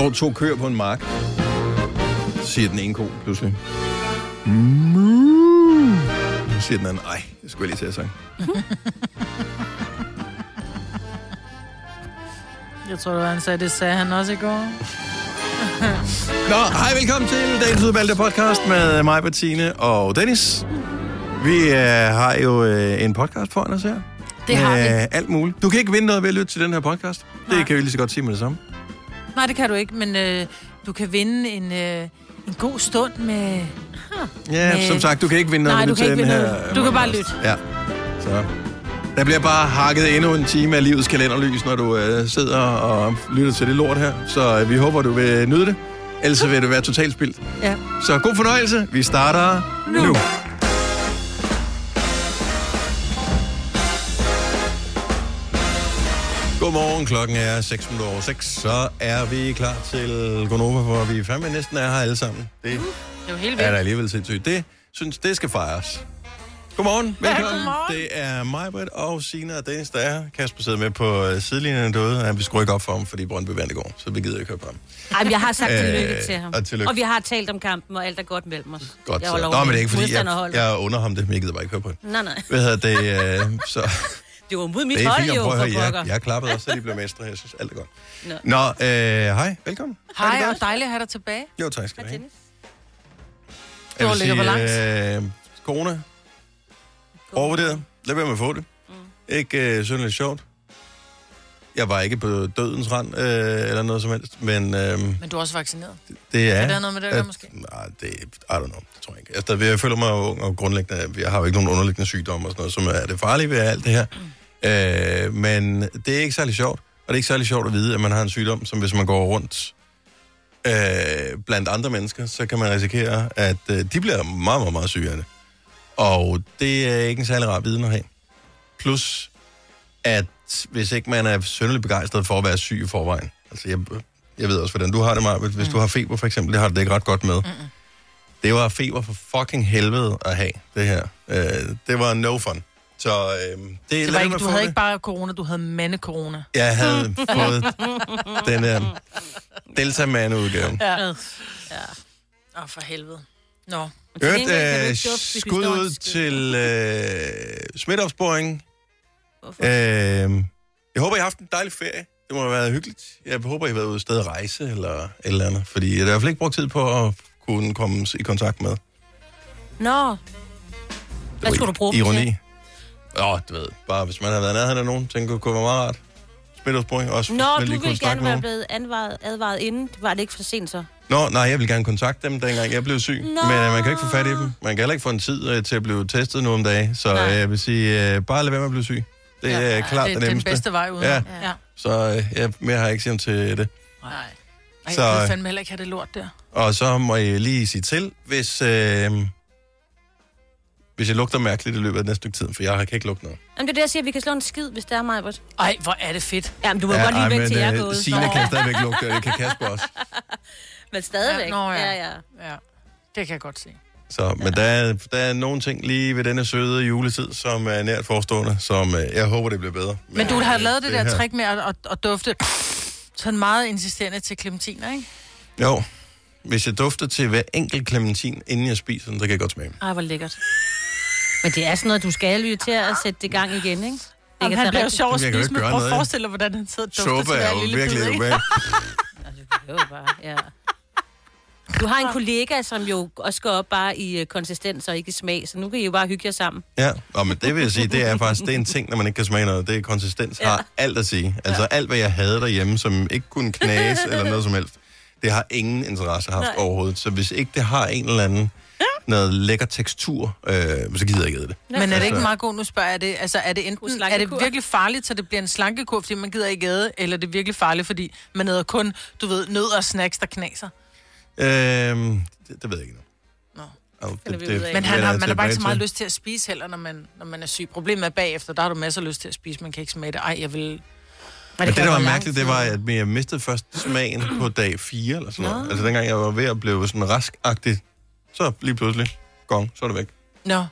står to køer på en mark. Så siger den ene ko pludselig. Moo. Så siger den anden, ej, det skulle jeg lige til at sige. Jeg tror, det var, han sagde, det sagde han også i går. Nå, hej, velkommen til dagens udvalgte podcast med mig, Bettine og Dennis. Vi øh, har jo øh, en podcast foran os her. Det har vi. Alt muligt. Du kan ikke vinde noget ved at lytte til den her podcast. Nej. Det kan vi lige så godt sige med det samme. Nej, det kan du ikke, men øh, du kan vinde en, øh, en god stund med... Ja, Men- som sagt, du kan ikke vinde noget Nej, du kan ikke vinde her noget. Du kan bare podcast. lytte. Ja, så... Der bliver bare hakket endnu en time af livets kalenderlys, når du øh, sidder og lytter til det lort her. Så øh, vi håber, du vil nyde det. Ellers vil det være totalt spildt. Ja. Så god fornøjelse. Vi starter nu. nu. Godmorgen, klokken er 6 minutter over 6. Så er vi klar til Gonova, hvor vi fandme næsten er her alle sammen. Det Det er jo helt er da vildt. alligevel sindssygt. Det synes, det skal fejres. Godmorgen, velkommen. godmorgen. Det er mig, Britt, og Sina og Dennis, der er. Kasper sidder med på øh, sidelinjen derude. Ja, vi skruer ikke op for ham, fordi Brøndby vandt i går, så vi gider ikke høre på ham. Ej, jeg har sagt Øh, tillykke til ham. og tillykke. og vi har talt om kampen, og alt er godt mellem os. Godt, jeg så. Nå, men det er ikke, fordi jeg, jeg under ham det, men jeg gider bare ikke høre på det. Nej, nej. Hvad hedder det? Øh, så Det var mod mit det er hold fint, jo, for høre. pokker. Jeg, jeg klappede også, så de blev mestre. Jeg synes, alt er godt. Nå. Nå, øh, hej, velkommen. Det Hej, og dejligt at have dig tilbage. Jo, tak skal du have. Jeg Du vil sige, øh, corona, overvurderet. Lad være med at få det. Mm. Ikke øh, synderligt sjovt. Jeg var ikke på dødens rand, øh, eller noget som helst, men øh, Men du er også vaccineret. det er... Er det noget med det, der at- måske? Nej, det I don't know, det tror jeg ikke. Altså, der- jeg føler mig ung og grundlæggende, jeg har jo ikke nogen underliggende sygdomme og sådan noget, som er det farlige ved alt det her. Øh, men det er ikke særlig sjovt, og det er ikke særlig sjovt at vide, at man har en sygdom, som hvis man går rundt øh, blandt andre mennesker, så kan man risikere, at øh, de bliver meget, meget, meget syge af det. Og det er ikke en særlig rar viden at have. Plus, at hvis ikke man er synderligt begejstret for at være syg i forvejen, altså jeg, jeg ved også, hvordan du har det, Maja, hvis Mm. du har feber for eksempel, det har du det ikke ret godt med. Mm-mm. Det var feber for fucking helvede at have, det her. Øh, det var no fun. Så øh, det, Det var ikke, du havde det. ikke bare corona, du havde mande-corona. Jeg havde fået den der Delta-man-udgave. Ja. Øh, Åh, for helvede. Nå. Hørt øh, skud ud til øh, smitteopsporing. Hvorfor? Øh, jeg håber, I har haft en dejlig ferie. Det må have været hyggeligt. Jeg håber, I har været ude sted at rejse eller et eller andet. Fordi jeg har i hvert fald ikke brugt tid på at kunne komme i kontakt med. Nå, hvad skulle du bruge Ironi. til? Åh, du ved, bare hvis man har været nærheden af nogen, tænker det kunne være meget rart. Smitteopsporing også. Nå, du ville gerne være blevet advaret, advaret inden. Var det ikke for sent så? Nå, nej, jeg vil gerne kontakte dem, dengang jeg blev syg. Nå. Men øh, man kan ikke få fat i dem. Man kan heller ikke få en tid øh, til at blive testet nu om dagen. Så Nej. øh, jeg vil sige, øh, bare lad være med at blive syg. Det er Ja, klart det, det, er den bedste vej ud. Ja. ja. Så øh, jeg, mere har jeg ikke sagt til det. Nej. Ej, Så, jeg vil øh, fandme heller ikke have det lort der. Og så må jeg lige sige til, hvis, øh, hvis jeg lugter mærkeligt i løbet af næste stykke tid, for jeg kan ikke lugte noget. Jamen, det er det, jeg siger, vi kan slå en skid, hvis det er mig. Ej, hvor er det fedt. Jamen, du må ja, godt lige væk til jeg er øh, gået. Signe kan stadigvæk lugte, og det kan Kasper også. Men stadigvæk. Ja, nå, ja. ja, ja. Ja, det kan jeg godt se. Så, men der, er, der er nogle ting lige ved denne søde juletid, som er nært forestående, som øh, jeg håber, det bliver bedre. Men du har lavet det, det der her- trick med at, at, at dufte sådan meget insisterende til clementiner, ikke? Jo, hvis jeg dufter til hver enkelt clementin, inden jeg spiser den, så kan jeg godt smage dem. Ej, hvor lækkert. Men det er sådan noget, du skal jo til at sætte det gang igen, ikke? Det Jamen, kan han bliver jo sjov at Jeg kan jo spise ikke med. gøre Prøv at noget, forestille dig, hvordan han sidder og dufter Suppe til er jo lille virkelig bid, ikke? bare, ja. Du har en kollega, som jo også går op bare i øh, konsistens og ikke i smag, så nu kan I jo bare hygge jer sammen. Ja, og men det vil jeg sige, det er faktisk det er en ting, når man ikke kan smage noget. Det er konsistens har alt at sige. Altså alt, hvad jeg havde derhjemme, som ikke kunne knase eller noget som helst, det har ingen interesse haft Nej. overhovedet. Så hvis ikke det har en eller anden noget lækker tekstur, øh, så gider jeg ikke æde det. Men er det ikke Altså- meget god, nu spørger jeg det, altså er det enten, er det virkelig farligt, så det bliver en slankekur, fordi man gider ikke æde, eller er det virkelig farligt, fordi man æder kun, du ved, nød og snacks, der knaser? Øh, det, det ved jeg ikke nu. Nå. Altså, vi ud af. Men han har, man har bare ikke så meget til. lyst til at spise heller, når man, når man er syg. Problemet er bagefter, der har du masser af lyst til at spise, man kan ikke smage det. Ej, jeg vil... Men det, kan der var mærkeligt, det var, at jeg mistede først smagen på dag 4, eller sådan noget. Altså dengang jeg var ved at blive sådan raskagtig, så lige pludselig, gong, så er det væk. Nå, Det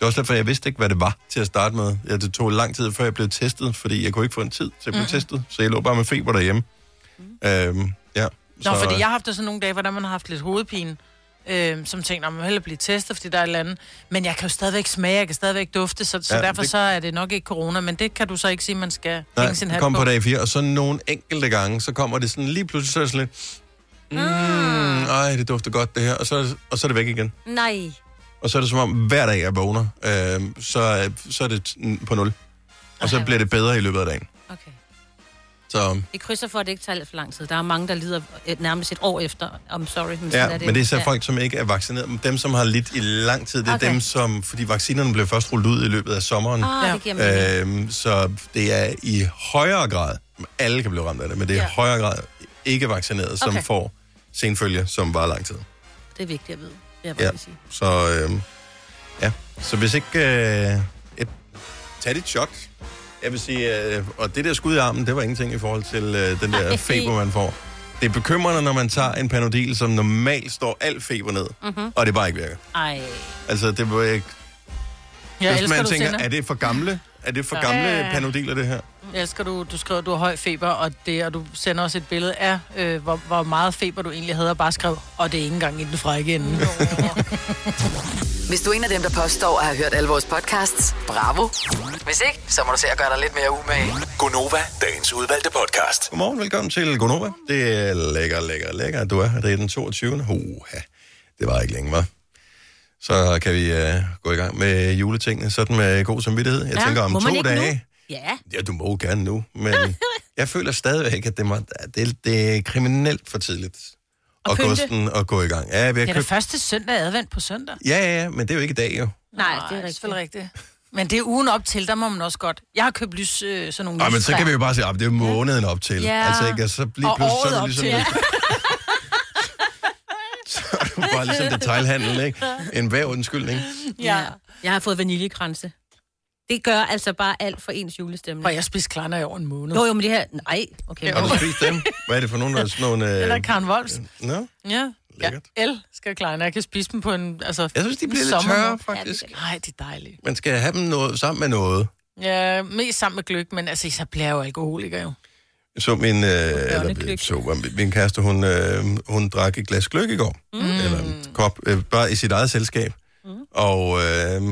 var også derfor, jeg vidste ikke, hvad det var til at starte med. Ja, det tog lang tid, før jeg blev testet, fordi jeg kunne ikke få en tid til at blive mm. testet. Så jeg lå bare med feber derhjemme. Mm. Øhm, ja. Nå, fordi jeg har haft det sådan nogle dage, hvor man har haft lidt hovedpine, øh, som tænker, at man hellere blive testet, fordi der er et eller andet. Men jeg kan jo stadigvæk smage, jeg kan stadigvæk dufte, så, så Ja, derfor det- så er det nok ikke corona, men det kan du så ikke sige, man skal Nej, hænge sin hat kom på. på dag 4, og så nogle enkelte gange, så kommer det sådan lige pludselig, så er sådan lidt, mm, ej, det dufter godt det her, og så, og så er det væk igen. Nej. Og så er det som om, hver dag jeg vågner, øh, så, så er det på nul. Og så bliver det bedre i løbet af dagen. Okay. Så Vi krydser for, at det ikke tager alt for lang tid. Der er mange, der lider et, nærmest et år efter. I'm sorry, men ja, er det. men det er så ja. folk, som ikke er vaccineret. Dem, som har lidt i lang tid, det er Okay. dem, som... Fordi vaccinerne blev først rullet ud i løbet af sommeren. Ah, Ja. Øhm, så det er i højere grad, alle kan blive ramt af det, men det er i Ja. højere grad ikke vaccineret, som Okay. får senfølger, som var lang tid. Det er vigtigt at vide, vil jeg bare Ja. sige. Så øhm, ja, så hvis ikke... Øh, et, tag dit shot. Jeg vil sige, øh, og det der skud i armen, det var ingenting i forhold til øh, den der feber, man får. Det er bekymrende, når man tager en panodil, som normalt står al feber ned, mm-hmm. og det bare ikke virker. Ej. Altså, det var ikke... Jeg hvis man tænker, er det for gamle? Er det for Ja. gamle panodiler, det her? Jeg elsker, du, du skriver, at du har høj feber, og, det, og du sender også et billede af, øh, hvor, hvor meget feber du egentlig havde, og bare skrev, og det er ikke engang i den frække ende. Hvis du er en af dem, der påstår at have hørt alle vores podcasts, bravo. Hvis ikke, så må du se at gøre dig lidt mere umage. Gonova, dagens udvalgte podcast. Godmorgen, velkommen til Gonova. Det er lækker, lækker, lækker, du er. Det er den 22. Uha, det var ikke længe, var. Så kan vi uh, gå i gang med juletingene, sådan med god samvittighed. Jeg Ja, tænker om to dage. Ja. Ja, du må gerne nu, men jeg føler stadigvæk, at det, må, det, det er kriminelt for tidligt Og at gå, pynte. sådan, at gå i gang. Ja, vi har Det er købt... det første søndag advent på søndag. ja, ja, ja, men det er jo ikke i dag, jo. Nej, det er rigtigt. selvfølgelig rigtigt. Men det er ugen op til, der må man også godt. Jeg har købt lys, øh, sådan nogle Ej, men så kan vi jo bare sige, at det er måneden op til. Ja. Altså ikke, og så lige Og pludselig, så er året op ligesom... til, ja. så er du bare ligesom detailhandel, ikke? En hver undskyldning. Ja. Jeg har fået vaniljekranse. Det gør altså bare alt for ens julestemning. Og jeg spiste kleiner i over en måned. Jo, jo, men det her... Nej, okay. Har du spist dem? Hvad er det for nogen, der er sådan nogle... Øh... Eller Karen Wolfs. Nå? Ja. Lækkert. Jeg elsker kleiner. Jeg kan spise dem på en... Altså, Jeg synes, de bliver lidt tørre, faktisk. Nej, det er dejligt. Man skal have dem noget, sammen med noget. Ja, mest sammen med gløk, men altså, så bliver jeg jo alkoholiker jo. Så min, øh, eller, så, min kæreste, hun, øh, hun drak et glas gløk i går. Mm. Eller en kop, øh, bare i sit eget selskab. Mm. Og, øh,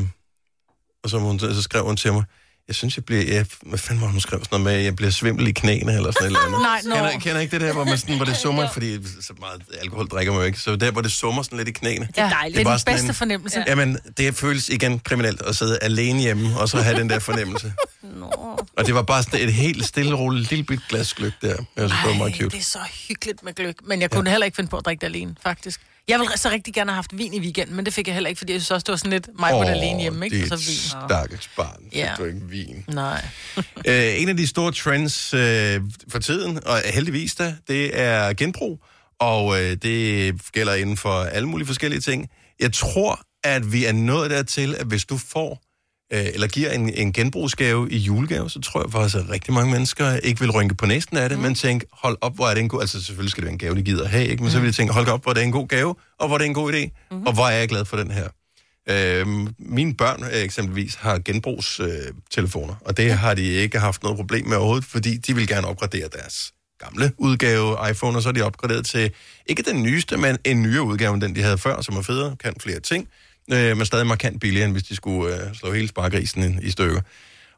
og så, hun, så skrev hun til mig, jeg synes, jeg bliver... Jeg, hvad fanden var hun skrev sådan noget med, jeg bliver svimmel i knæene, eller sådan et eller andet. Nej, nå. Kender, kender ikke det der, hvor, man sådan, hvor det summer, fordi så meget alkohol drikker man jo ikke, så der, hvor det summer sådan lidt i knæene. Det er dejligt. Det er bare den sådan bedste en- fornemmelse. Jamen, det føles igen kriminelt at sidde alene hjemme, og så have den der fornemmelse. Nå. Og det var bare sådan et helt stille roligt lille bit glas gløk der. Jeg synes, det var meget Ej, cute. det er så hyggeligt med gløk. Men jeg kunne heller ikke finde på at drikke det alene, faktisk. Jeg ville så rigtig gerne have haft vin i weekenden, men det fik jeg heller ikke, fordi jeg synes også, det var sådan lidt mig på det alene hjemme, ikke? det er så et vin. stakkels barn. Fik du ikke vin? Nej. Øh, en af de store trends øh, for tiden, og heldigvis da, det er genbrug. Og øh, det gælder inden for alle mulige forskellige ting. Jeg tror, at vi er nået dertil, at hvis du får øh, eller giver en, en genbrugsgave i julegave, så tror jeg faktisk, at rigtig mange mennesker ikke vil rynke på næsten af det, mm. men tænke, hold op, hvor er det en god... Altså selvfølgelig skal det være en gave, de gider have, ikke? men så vil de tænke, hold op, hvor er det en god gave, og hvor er det en god idé, mm. og hvor er jeg glad for den her. Øhm, mine børn øh, eksempelvis har genbrugstelefoner, øh, og det har de ikke haft noget problem med overhovedet, fordi de vil gerne opgradere deres gamle udgave iPhone, og så er de opgraderet til ikke den nyeste, men en nyere udgave end den, de havde før, som er federe, kan flere ting, øh, men stadig markant billigere, end hvis de skulle øh, slå hele spargrisen i stykker.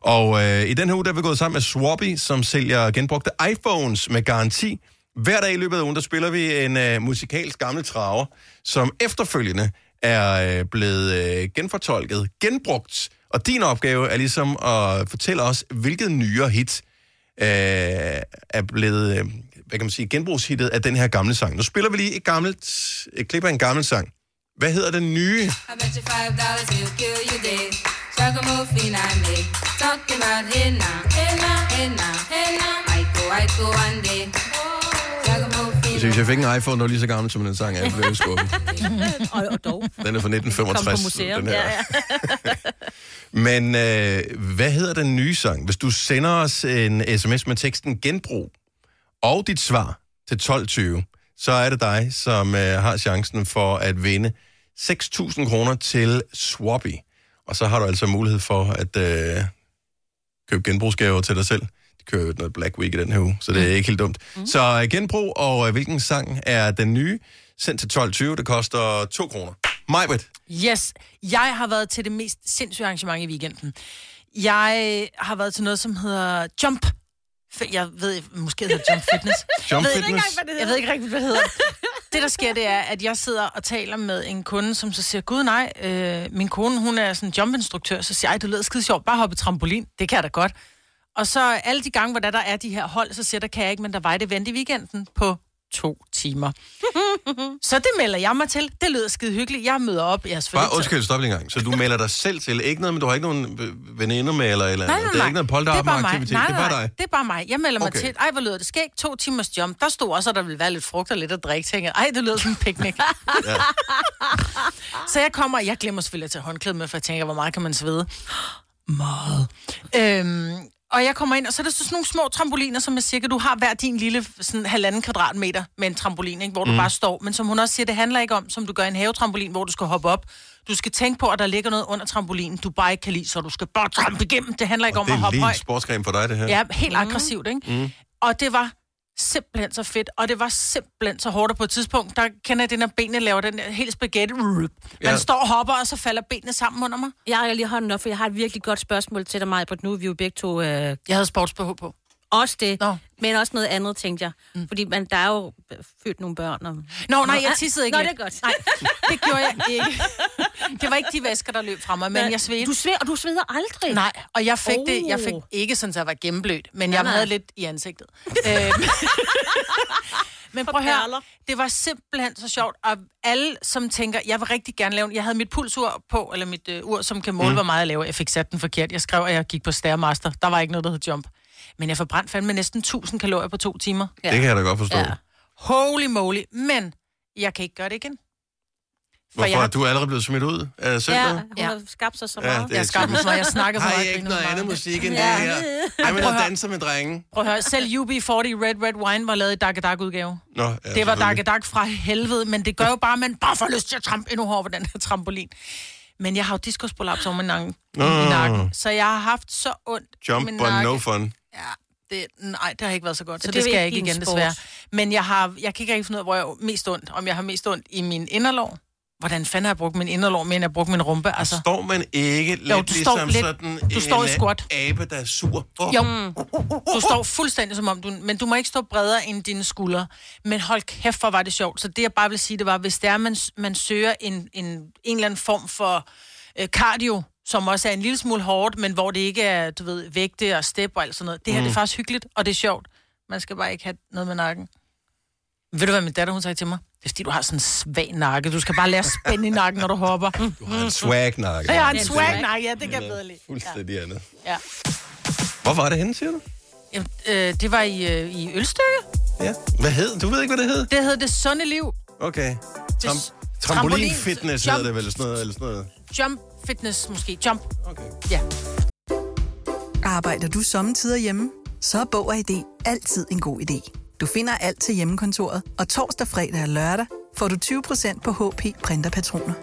Og øh, i den her uge, der er vi gået sammen med Swappy, som sælger genbrugte iPhones med garanti. Hver dag i løbet af ugen, der spiller vi en øh, musikalsk gammel traver, som efterfølgende er øh, blevet øh, genfortolket, genbrugt. Og din opgave er ligesom at fortælle os, hvilket nyere hit øh, er blevet, øh, hvad kan man sige, genbrugshittet af den her gamle sang. Nu spiller vi lige et gammelt, et klip af en gammel sang. Hvad hedder den nye? Så hvis jeg fik en iPhone, der var lige så gammel som den sang, er, jeg blev skuffet. Og, og dog. Den er fra Kom 1965. på museum. Den her. Ja, ja. Men øh, hvad hedder den nye sang? Hvis du sender os en sms med teksten genbrug og dit svar til 12.20, så er det dig, som øh, har chancen for at vinde 6.000 kroner til Swappy. Og så har du altså mulighed for at øh, købe genbrugsgaver til dig selv. De kører jo noget Black Week i den her uge, så det er ikke helt dumt. Mm. Så øh, genbrug, og øh, hvilken sang er den nye? Sendt til 12.20, det koster 2 kroner. Majbet, Yes, jeg har været til det mest sindssyge arrangement i weekenden. Jeg har været til noget, som hedder Jump. Jeg ved, måske hedder det Jump Fitness. Jump jeg ved, Fitness. Jeg ved ikke rigtig, hvad det hedder. Det, der sker, det er, at jeg sidder og taler med en kunde, som så siger, gud nej, øh, min kone, hun er sådan en jumpinstruktør, så siger jeg, det lyder skide sjovt, bare hoppe trampolin, det kan jeg da godt. Og så alle de gange, hvor der, der er de her hold, så siger der, kan jeg ikke, men der var et event i weekenden på to timer. så det melder jeg mig til. Det lyder skide hyggeligt. Jeg møder op. Jeg bare undskyld, stop lige en gang. Så du melder dig selv til, ikke noget, men du har ikke nogen veninder med, eller, eller Nej, nej, nej. Det er ikke noget Det er bare mig. polterappenaktivitet, Nej, det er nej, bare nej. dig. Det er bare mig. Jeg melder mig Okay. til. Ej, hvor lyder det skægt. To timers jump. Der stod også, at der ville være lidt frugt og lidt at drikke. Tænker, ej, det lyder som en picnic. Ja. Så jeg kommer, jeg glemmer selvfølgelig at tage håndklæde med, for jeg tænker, hvor meget kan man svede? Meget. Øhm, og jeg kommer ind, og så er der så sådan nogle små trampoliner, som er cirka, du har hver din lille sådan halvanden kvadratmeter med en trampolin, ikke, hvor du mm. bare står. Men som hun også siger, det handler ikke om, som du gør en havetrampolin, hvor du skal hoppe op. Du skal tænke på, at der ligger noget under trampolinen, du bare ikke kan lide, så du skal bare trampe igennem. Det handler ikke om Det at er hoppe lige en højt. sportsgren for dig, det her. Ja, helt aggressivt, ikke? Mm. Og det var simpelthen så fedt, og det var simpelthen så hårdt, og på et tidspunkt, der kender jeg det, når benene laver den helt spaghetti. Man Ja. står og hopper, og så falder benene sammen under mig. Jeg har lige hånden op, for jeg har et virkelig godt spørgsmål til dig, Majbert. Nu er vi jo begge to... Øh, Jeg havde sportsbehov på. Også det, Nå. men også noget andet, tænkte jeg. Mm. Fordi man, der er jo født nogle børn. Og... Nå, nej, jeg tissede ikke Nå, det er godt. Nej, det gjorde jeg ikke. Det var ikke de væsker, der løb fra mig, men jeg svedte. Du sveder, og du sveder aldrig. Nej, og jeg fik oh. det, jeg fik Oh. ikke sådan, at jeg var gennemblødt, men Nej, jeg nej. havde lidt i ansigtet. Øhm. men prøv at høre, det var simpelthen så sjovt, og alle, som tænker, jeg vil rigtig gerne lave, jeg havde mit pulsur på, eller mit øh, ur, som kan måle, mm. hvor meget jeg laver. Jeg fik sat den forkert. Jeg skrev, at jeg gik på Stairmaster. Der var ikke noget, der hed jump. Men jeg forbrændte fandme næsten 1000 kalorier på to timer. Det kan jeg da godt forstå. Ja. Holy moly. Men jeg kan ikke gøre det igen. For Hvorfor? jeg har- Du er allerede blevet smidt ud af Ja, centret? hun Ja. har skabt sig så Ja, meget. det er Jeg skabte mig, jeg snakker for Har meget. I ikke noget andet musik end det Ja. her? Ej, men Prøv at at høre. danse med drenge. Prøv at høre, selv UB40 Red Red Wine var lavet i Dag udgave. Nå, ja, Det var selvfølgelig. Dag fra helvede, men det gør jo bare, at man bare får lyst til at trampe endnu hårdere på den her trampolin. Men jeg har jo diskusprolaps over min nakken, i så jeg har haft så ondt i Jump min but nakke. no fun. Ja, det, nej, det har ikke været så godt, så det det, er skal ikke jeg ikke igen, sport. desværre. Men jeg, har, jeg kan ikke rigtig finde ud af, hvor jeg har mest ondt. Om jeg har mest ondt i min inderlov. Hvordan fanden har jeg brugt min inderlov, men jeg har brugt min rumpe? Altså, Står man ikke lidt Jo, du står ligesom lidt- sådan du står i en squat. abe, der er sur? Oh. Jo, du står fuldstændig som om du... Men du må ikke stå bredere end dine skuldre. Men hold kæft, hvor var det sjovt. Så det, jeg bare vil sige, det var, hvis det er, man, man søger en, en, en eller anden form for øh, cardio, som også er en lille smule hårdt, men hvor det ikke er, du ved, vægte og step og alt sådan noget. Det her, mm. det er faktisk hyggeligt, og det er sjovt. Man skal bare ikke have noget med nakken. Ved du, hvad min datter, hun sagde til mig? Det er, fordi du har sådan en svag nakke. Du skal bare lære at spænde i nakken, når du hopper. Du har en. Jeg har en Det er en swag swag. nakke, ja, det kan jeg bedre lide. Fuldstændig andet. Ja. Hvor var det henne, siger du? Jamen, øh, det var i, øh, i Ølstykke. Ja. Hvad hed? Du ved ikke, hvad det hed? Det hed Det Sunde Liv. Okay. Tram- trampolin trampolin- fitness hedder det vel, eller sådan noget, eller sådan noget. Jump fitness måske. Jump. Okay. Ja. Arbejder du sommetider hjemme? Så er Bog og ID altid en god idé. Du finder alt til hjemmekontoret, og torsdag, fredag og lørdag får du 20% på HP printerpatroner.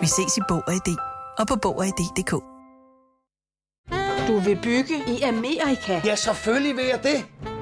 Vi ses i Bog og ID og på Bog og ID.dk. Du vil bygge i Amerika? Ja, selvfølgelig vil jeg det.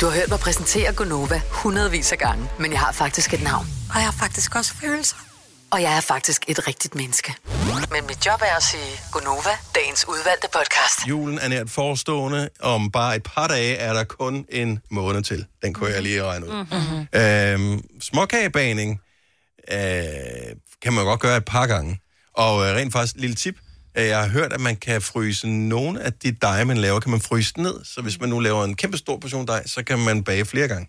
Du har hørt mig præsentere Gonova hundredvis af gange, men jeg har faktisk et navn. Og jeg har faktisk også følelser. Og jeg er faktisk et rigtigt menneske. Men mit job er at sige Gonova, dagens udvalgte podcast. Julen er nært forestående. Om bare et par dage er der kun en måned til. Den kunne jeg lige regne ud. Mm-hmm. Øhm, småkagebaning øh, kan man godt gøre et par gange. Og øh, rent faktisk, lille tip, jeg har hørt, at man kan fryse nogle af de dej, man laver, kan man fryse ned. Så hvis man nu laver en kæmpe stor portion dej, så kan man bage flere gange.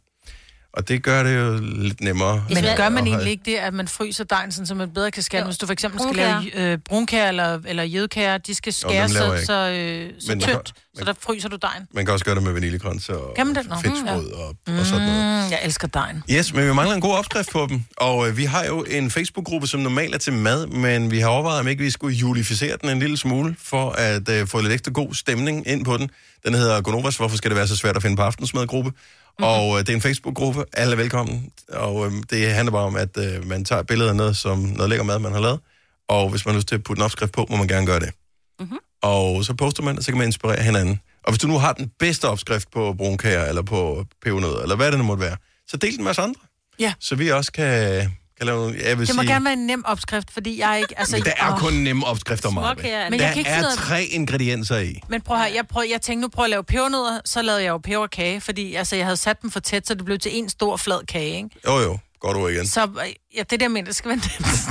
Og det gør det jo lidt nemmere. Men at- gør man egentlig ikke det, at man fryser dejen, sådan, så man bedre kan skære? Hvis du for eksempel skal lave øh, brunkager eller, eller jødekager, de skal skæres så, så, øh, så Men man tyndt, kan- så der fryser du dejen. Man kan også gøre det med vaniljekrans og Kan man det? Nå, fedtsprød ja. og, og sådan noget. Mm, jeg elsker dejen. Yes, men vi mangler en god opskrift på dem. Og øh, vi har jo en Facebook-gruppe, som normalt er til mad, men vi har overvejet, om ikke vi skulle julificere den en lille smule, for at øh, få lidt ekstra god stemning ind på den. Den hedder Gonovas, hvorfor skal det være så svært at finde på aftensmadgruppe? Mm-hmm. Og øh, det er en Facebook-gruppe, alle er velkommen. Og øh, det handler bare om, at øh, man tager billeder noget, som noget lækker mad, man har lavet. Og hvis man har lyst til at putte en opskrift på, må man gerne gøre det. Mm-hmm. Og så poster man, og så kan man inspirere hinanden. Og hvis du nu har den bedste opskrift på brunkager, eller på pebernødder, eller hvad det nu måtte være, så del den med os andre. Ja. Så vi også kan, kan lave. Jeg vil Det må sige, gerne være en nem opskrift, fordi jeg ikke... Altså, men der er åh. kun nemme opskrifter. Småkager. Men Der jeg kan ikke er af- tre ingredienser i. Men prøv her, jeg, prøv, jeg tænkte nu prøv at lave pebernødder, så lavede jeg jo peberkage, fordi altså, jeg havde sat dem for tæt, så det blev til en stor flad kage, ikke? Jo jo, godt ord igen. Så øh, ja, det der mener, det skal være nemt.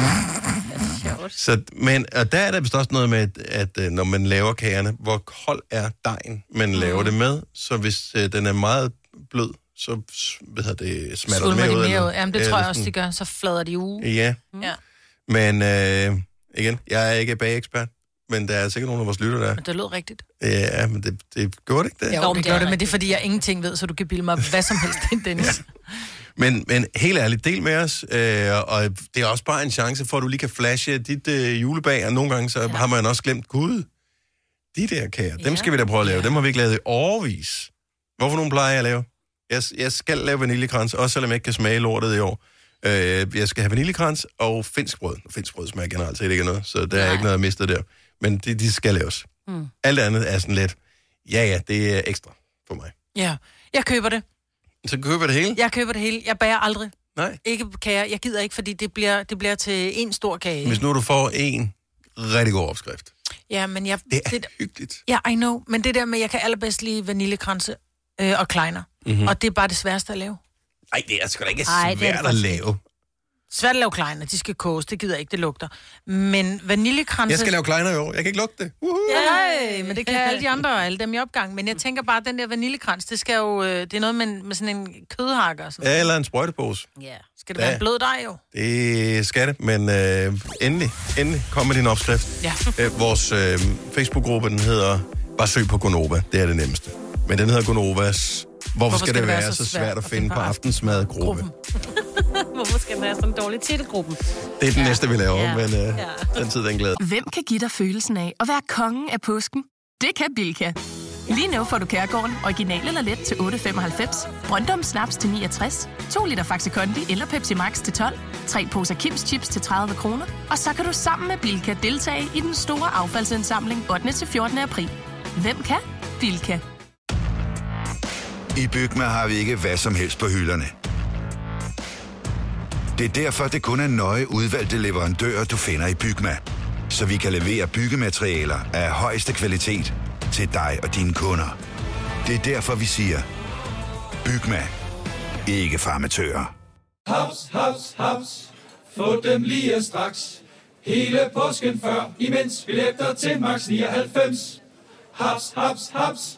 Så, men og der er der vist også noget med, at, at øh, når man laver kagerne, hvor kold er dejen, man laver det med. Så hvis øh, den er meget blød, så hvad hedder det, smatter Svulmer det de mere ud. mere ud. eller- Jamen, det Ja, tror jeg også, de gør. Så flader de uge. Ja, Ja. men øh, igen, jeg er ikke bagekspert, men der er sikkert nogle af vores lytter, der er. Men det lød rigtigt. Ja, men det, det gjorde det ikke det. Jo, det gør det, men det er, fordi jeg ingenting ved, så du kan bilde mig hvad som helst ind, Dennis. Men, men helt ærligt, del med os, øh, og det er også bare en chance for, at du lige kan flashe dit øh, julebag, og nogle gange så ja. har man også glemt, gud, de der kager, dem skal vi da prøve at lave. Dem har vi ikke lavet i årvis. Hvorfor nogen plejer jeg at lave? Jeg, jeg skal lave vaniljekrans, også selvom jeg ikke kan smage lortet i år. Øh, jeg skal have vaniljekrans og finsk brød. Finsk brød smager generelt set ikke noget, så der er ikke noget at miste der. Men de, de skal laves. Mm. Alt andet er sådan lidt, ja ja, det er ekstra for mig. Ja, jeg køber det. Så køber det hele. Jeg køber det hele. Jeg bager aldrig. Nej. Ikke kager. Jeg gider ikke, fordi det bliver, det bliver til en stor kage. Hvis nu du får en rigtig god opskrift. Ja, men jeg... Det er det, hyggeligt. Ja, I know. Men det der med, jeg kan allerbedst lide vaniljekranse øh, og kleiner. Mhm. Mm-hmm. Og det er bare det sværeste at lave. Nej, det er sgu da ikke Ej, det er det svært at lave. Svært at lave kleiner. De skal koges. Det gider jeg ikke. Det lugter. Men vaniljekranse... Jeg skal lave kleiner i år. Jeg kan ikke lugte det. Ja, men det kan alle de andre og alle dem i opgang. Men jeg tænker bare, at den der vaniljekrans, det skal jo... øh, Det er noget med, med sådan en kødhakker. og Sådan. Ja, eller en sprøjtepose. Ja. Skal det være Ja. en blød dej, jo? Det skal det, men øh, endelig, endelig kom med din opskrift. Ja. Øh, vores øh, Facebook-gruppe, den hedder Bare søg på Gonova. Det er det nemmeste. Men den hedder Gonovas Hvorfor, Hvorfor skal, det være, så svært at finde på aftensmadgruppe? Hvorfor skal den have sådan en dårlig titelgruppe? Det er den næste, vi laver, Ja. men øh, den tid, den glæder. Hvem kan give dig følelsen af at være kongen af påsken? Det kan Bilka! Lige nu får du Kærgården original eller let til 8.95, Brøndum Snaps til 69, 2 liter Faxi Kondi eller Pepsi Max til 12, 3 poser Kims Chips til 30 kroner, og så kan du sammen med Bilka deltage i den store affaldsindsamling 8. til 14. april. Hvem kan? Bilka. I Bygma har vi ikke hvad som helst på hylderne. Det er derfor, det kun er nøje udvalgte leverandører, du finder i Bygma. Så vi kan levere byggematerialer af højeste kvalitet til dig og dine kunder. Det er derfor, vi siger, Bygma. Ikke farmatører. Haps, haps, haps. Få dem lige straks. Hele påsken før, imens billetter til max 99. Haps, haps, haps.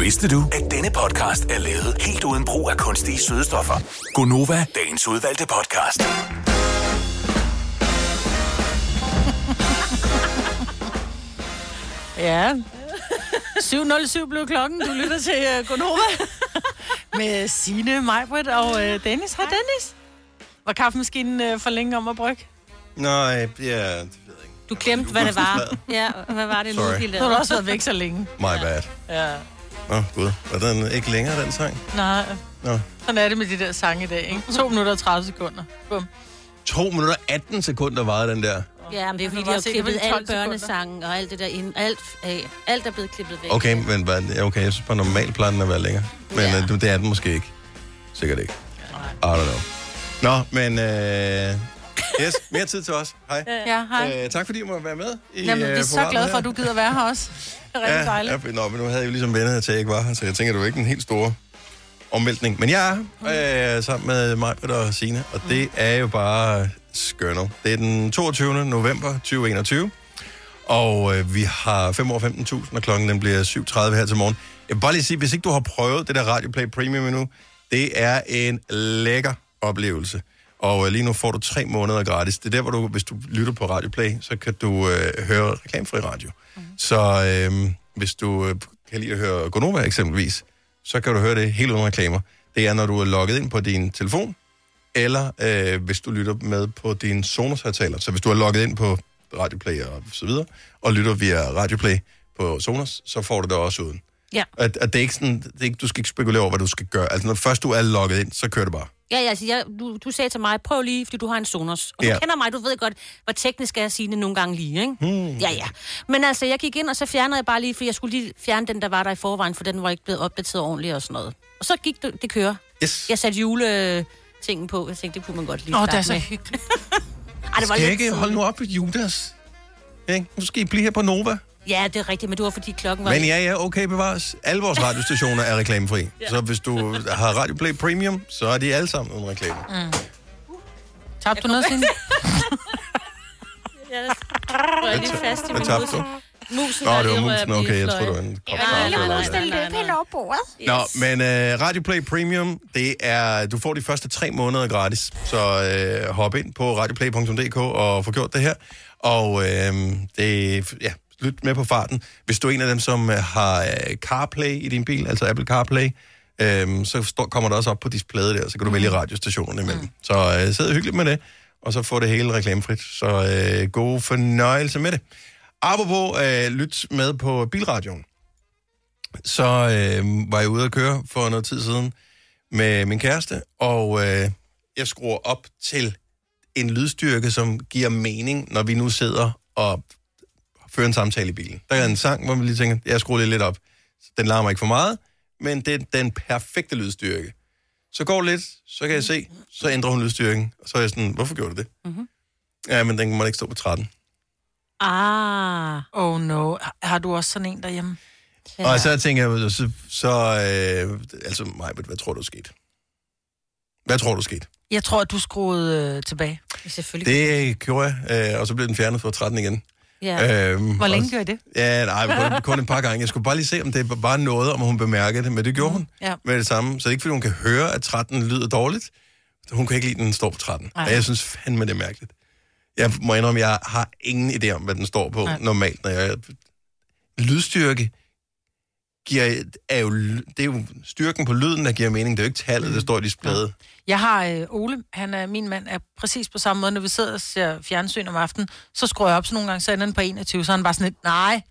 Vidste du, at denne podcast er lavet helt uden brug af kunstige sødestoffer? Gonova, dagens udvalgte podcast. Ja. 7.07 blev klokken. Du lytter til uh, Gonova med Signe, Majbrit og uh, Dennis. Hej Dennis. Var kaffemaskinen uh, for længe om at brygge? Nej, ja, Du glemte, hvad det var. Ja, hvad var det nu, Sorry. de Du har lavede? også været væk så længe. my bad. Ja. Åh, oh, gud. Var den ikke længere, den sang? Nej, Nå. sådan er det med de der sange i dag, ikke? 2 minutter og 30 sekunder. Bum. 2 minutter 18 sekunder varede den der. Ja, men det er fordi, de har klippet var de alle 12 sekunder. børnesangen og alt det der ind. Alt, alt er blevet klippet væk. Okay, men hvad, ja, okay, jeg synes bare normalt plejer den at være længere. Men ja. det, det er den måske ikke. Sikkert ikke. I don't know. Nå, men... Øh, yes, mere tid til os. Hej. Ja, hej. Øh, tak fordi du må være med i Jamen, vi øh, er så programmet glade for, at du gider være her også. Det er rigtig dejligt. Ja, nå, men nu havde jeg jo ligesom vennet til, at jeg ikke var her, så jeg tænker, det var ikke en helt store omvæltning. Men jeg er øh, sammen med mig og Signe, og det er jo bare skønner. Det er den 22. november 2021, og øh, vi har 5 år 15.000, og klokken den bliver 7.30 her til morgen. Jeg vil bare lige sige, hvis ikke du har prøvet det der Radioplay Premium endnu, det er en lækker oplevelse. Og øh, lige nu får du tre måneder gratis. Det er der, hvor du, hvis du lytter på Radioplay, så kan du øh, høre reklamefri radio. Mm. Så øh, hvis du øh, kan lide at høre Gonova eksempelvis, så kan du høre det helt uden reklamer. Det er, når du er logget ind på din telefon, eller øh, hvis du lytter med på din Sonos-højtaler. Så hvis du er logget ind på Radioplay og så videre, og lytter via Radioplay på Sonos, så får du det også uden. Ja. At, at det er ikke sådan, det er ikke, du skal ikke spekulere over, hvad du skal gøre. Altså, når først du er logget ind, så kører det bare. Ja, ja, altså, jeg, du, du sagde til mig, prøv lige, fordi du har en Sonos. Og du Ja. kender mig, du ved godt, hvor teknisk er jeg sige det nogle gange lige, ikke? Hmm. Ja, ja. Men altså, jeg gik ind, og så fjernede jeg bare lige, for jeg skulle lige fjerne den, der var der i forvejen, for den var ikke blevet opdateret ordentligt og sådan noget. Og så gik det, det kører. Yes. Jeg satte juletingen på. Jeg tænkte, det kunne man godt lige Åh, starte det er så med. hyggeligt. Ej, det var Skal lidt jeg ikke holde nu op Judas? Ikke? Nu skal I blive her på Nova. Ja, det er rigtigt, men det var fordi klokken var... Men ja, ja, okay, bevares. Alle vores radiostationer er reklamefri. ja. Så hvis du har Radio Play Premium, så er de alle sammen uden reklame. Mm. Tabte du noget, Signe? Ja, det rører jeg lige fast i min tabte mus. du? Musen Nå, er det var musen. at Okay, jeg tror, det var en kop Ja, nej, noget. nej, nej, nej. over bordet. Nå, men uh, Radio Play Premium, det er, du får de første tre måneder gratis. Så uh, hop ind på radioplay.dk og få gjort det her. Og uh, det, ja, lyt med på farten. Hvis du er en af dem, som uh, har uh, CarPlay i din bil, altså Apple CarPlay, um, så står, kommer der også op på displayet der, så kan du vælge radiostationerne imellem. Så uh, sid hyggeligt med det, og så få det hele reklamefrit. Så uh, god fornøjelse med det. Apropos uh, lyt med på bilradioen så øh, var jeg ude at køre for noget tid siden med min kæreste, og øh, jeg skruer op til en lydstyrke, som giver mening, når vi nu sidder og fører en samtale i bilen. Der er en sang, hvor vi lige tænker, jeg skruer lidt op. Den larmer ikke for meget, men det er den perfekte lydstyrke. Så går lidt, så kan jeg se, så ændrer hun lydstyrken, og så er jeg sådan, hvorfor gjorde du det? Mhm. Ja, men den må ikke stå på 13. Ah. Oh no. Har du også sådan en derhjemme? Ja. Og så tænker jeg, så, så øh, altså mig, hvad tror du skete? Hvad tror du skete? Jeg tror, at du skruede øh, tilbage. Selvfølgelig. Det gjorde jeg, øh, og så blev den fjernet fra 13 igen. Ja. Øhm, Hvor længe og- gjorde det? Ja, nej, kun, kun et par gange. Jeg skulle bare lige se, om det var bare noget, om hun bemærkede det, men det gjorde hun Ja. med det samme. Så det er ikke, fordi hun kan høre, at 13 lyder dårligt. Hun kan ikke lide, at den står på 13. Nej. Og jeg synes fandme, det er mærkeligt. Jeg må indrømme, jeg har ingen idé om, hvad den står på Nej. normalt, når jeg... Lydstyrke giver, er jo, det er jo styrken på lyden, der giver mening. Det er jo ikke tallet, der står i displayet. Jeg har øh, Ole, han er, min mand er præcis på samme måde, når vi sidder og ser fjernsyn om aftenen, så skruer jeg op, så nogle gange så ender den på 21, så er han bare sådan lidt, nej,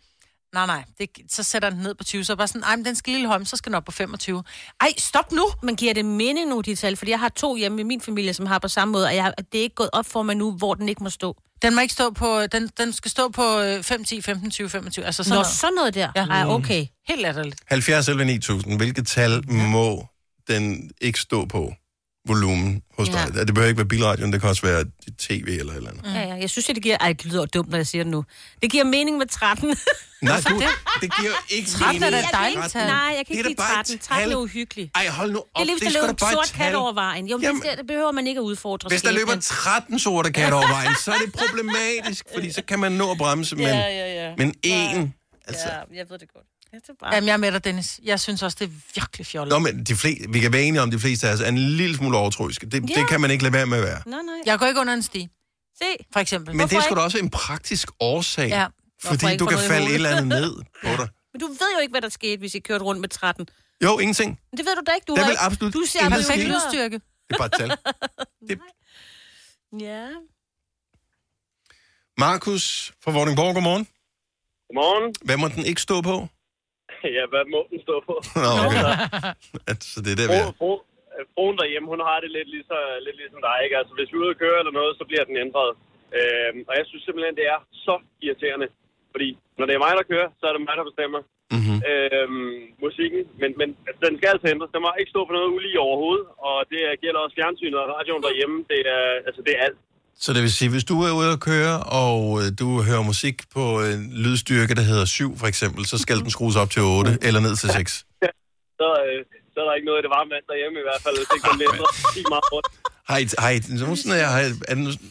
nej, nej, det, så sætter han den ned på 20, så er bare sådan, ej, men den skal lille højme, så skal den op på 25. Ej, stop nu! Men giver det mening nu, de tal? Fordi jeg har to hjemme i min familie, som har på samme måde, og jeg, det er ikke gået op for mig nu, hvor den ikke må stå. Den må ikke stå på, den, den skal stå på øh, 5, 10, 15, 20, 25, altså sådan Nå, noget. sådan noget der. Ja. Ej, okay. Helt latterligt. 70 eller 9000, hvilket tal må den ikke stå på? Volumen hos Ja. dig. Det behøver ikke være bilradioen, det kan også være tv eller et eller andet. Mm. Ja, ja. Jeg synes, det giver... Ej, det lyder dumt, når jeg siger det nu. Det giver mening med 13. Nej, du, det giver ikke 13 er da mening. et dejligt Nej, jeg kan er ikke da lide bare et 13. 13 er uhyggeligt. Ej, hold nu op. Det er lige, hvis er der løber da en sort kat over vejen. Jo, men Jamen- det, det behøver man ikke at udfordre. Hvis der løber 13 sorte katte over vejen, så er det problematisk, fordi så kan man nå at bremse, men, Ja, ja, ja. men en... Altså, Ja, jeg ved det godt. Jeg bare... Jamen, jeg er med dig, Dennis. Jeg synes også, det er virkelig fjollet. Nå, men de fleste, vi kan være enige om, de fleste af os er en lille smule overtroiske. Det, Ja. det kan man ikke lade være med at være. Nej, nej. Jeg går ikke under en sti. Se. For eksempel. Men det er sgu da også en praktisk årsag, Ja. Hvorfor fordi du kan falde et eller andet ned på dig. Men du ved jo ikke, hvad der skete, hvis I kørte rundt med 13. Jo, ingenting. Men det ved du da ikke. Du har vil ikke- absolut Du ser perfekt lydstyrke. Det er bare et tal. Ja. Markus fra Vordingborg, godmorgen. Godmorgen. Hvad må den ikke stå på? ja, hvad må den stå på? Nå, okay. Så det er der, vi er. Fru- fru- Fruen derhjemme, hun har det lidt, lige så, lidt ligesom dig, ikke? Altså, hvis vi er ude at køre eller noget, så bliver den ændret. Øhm, og jeg synes simpelthen, det er så irriterende. Fordi når det er mig, der kører, så er det mig, der bestemmer mm-hmm. øhm, musikken. Men, men altså, den skal altså ændres. Der må ikke stå for noget ulige overhovedet. Og det gælder også fjernsynet og radioen derhjemme. Det er, altså, det er alt. Så det vil sige, hvis du er ude at køre, og øh, du hører musik på en lydstyrke, der hedder 7 for eksempel, så skal den skrues op til 8 eller ned til 6. Så, øh, så er der ikke noget i det varme vand derhjemme i hvert fald. Hvis ikke den sig meget rundt. Har har I nogensinde, har, I- er det, nu-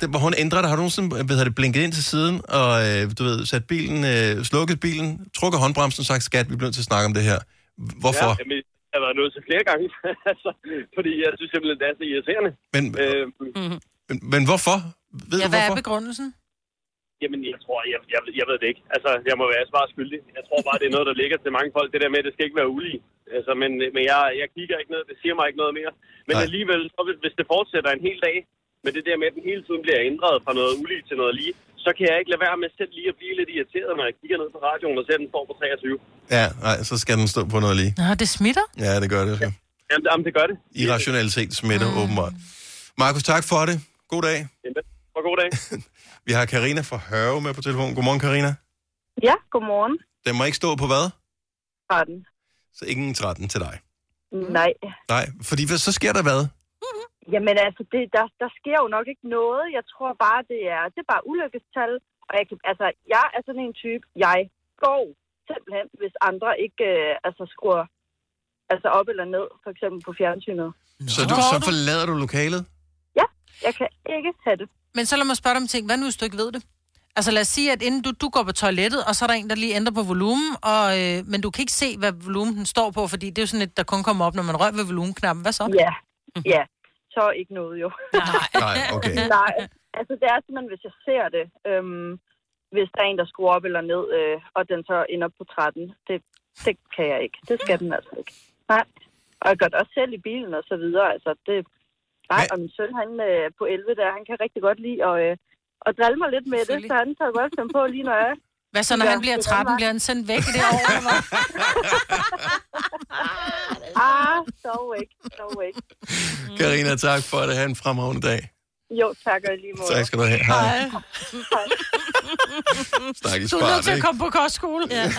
det, hvor hun ændrer det, har du nogensinde hvad det, blinket ind til siden, og øh, du ved, sat bilen, øh, slukket bilen, trukket håndbremsen og sagt, skat, vi bliver nødt til at snakke om det her. Hvorfor? Ja, jamen, jeg har været nødt til flere gange. altså, fordi jeg synes simpelthen, det er så irriterende. Men, Øh, men, men hvorfor? Ved Ja, du hvad er hvorfor? begrundelsen? Jamen, jeg tror, jeg, jeg, jeg ved det ikke. Altså, jeg må være svar skyldig. Jeg tror bare, det er noget, der ligger til mange folk. Det der med, at det skal ikke være ulige. Altså, men men jeg, jeg kigger ikke noget. Det siger mig ikke noget mere. Men Nej. alligevel, så hvis, hvis det fortsætter en hel dag, med det der med, at den hele tiden bliver ændret fra noget ulige til noget lige, så kan jeg ikke lade være med selv lige at blive lidt irriteret, når jeg kigger ned på radioen og ser, at den står på 23. Ja, nej, så skal den stå på noget lige. Nå, det smitter. Ja, det gør det. Ja. Jamen, jamen, det gør det. Irrationalitet smitter mm. åbenbart. Markus, tak for det. God dag. Og god dag. Vi har Karina fra Hørve med på telefonen. Godmorgen, Karina. Ja, godmorgen. Den må ikke stå på hvad? 13. Så ingen 13 til dig. Nej. Nej, fordi hvad, så sker der hvad? Jamen altså, det, der, der sker jo nok ikke noget. Jeg tror bare, det er, det er bare ulykkestal. Og jeg, kan, altså, jeg er sådan en type, jeg går simpelthen, hvis andre ikke øh, altså, skruer altså op eller ned, for eksempel på fjernsynet. Så, du, så forlader du lokalet? Jeg kan ikke have det. Men så lad mig spørge dig om ting. Hvad nu, hvis du ikke ved det? Altså lad os sige, at inden du, du går på toilettet, og så er der en, der lige ændrer på volumen, og, øh, men du kan ikke se, hvad volumen den står på, fordi det er jo sådan et, der kun kommer op, når man rører ved volumenknappen. Hvad så? Ja, ja. Så ikke noget jo. Nej. Nej, okay. Nej, altså det er simpelthen, hvis jeg ser det, øhm, hvis der er en, der skruer op eller ned, øh, og den så ender på 13, det, det kan jeg ikke. Det skal den altså ikke. Nej. Og jeg gør det også selv i bilen og så videre. Altså det, nej, og min søn, han øh, på 11 der, han kan rigtig godt lide at, øh, at drille mig lidt med det, så han tager godt finde på lige når jeg Hvad så, når Ja, han bliver det er 13, godt. bliver han sendt væk i det hvad? Ah, dog ikke, dog ikke. Karina, tak for det. Ha' en fremragende dag. Jo, tak og lige måde. Tak skal du have. Hej. Hej. Stakkels Du er nødt til at komme på kostskole. Ja.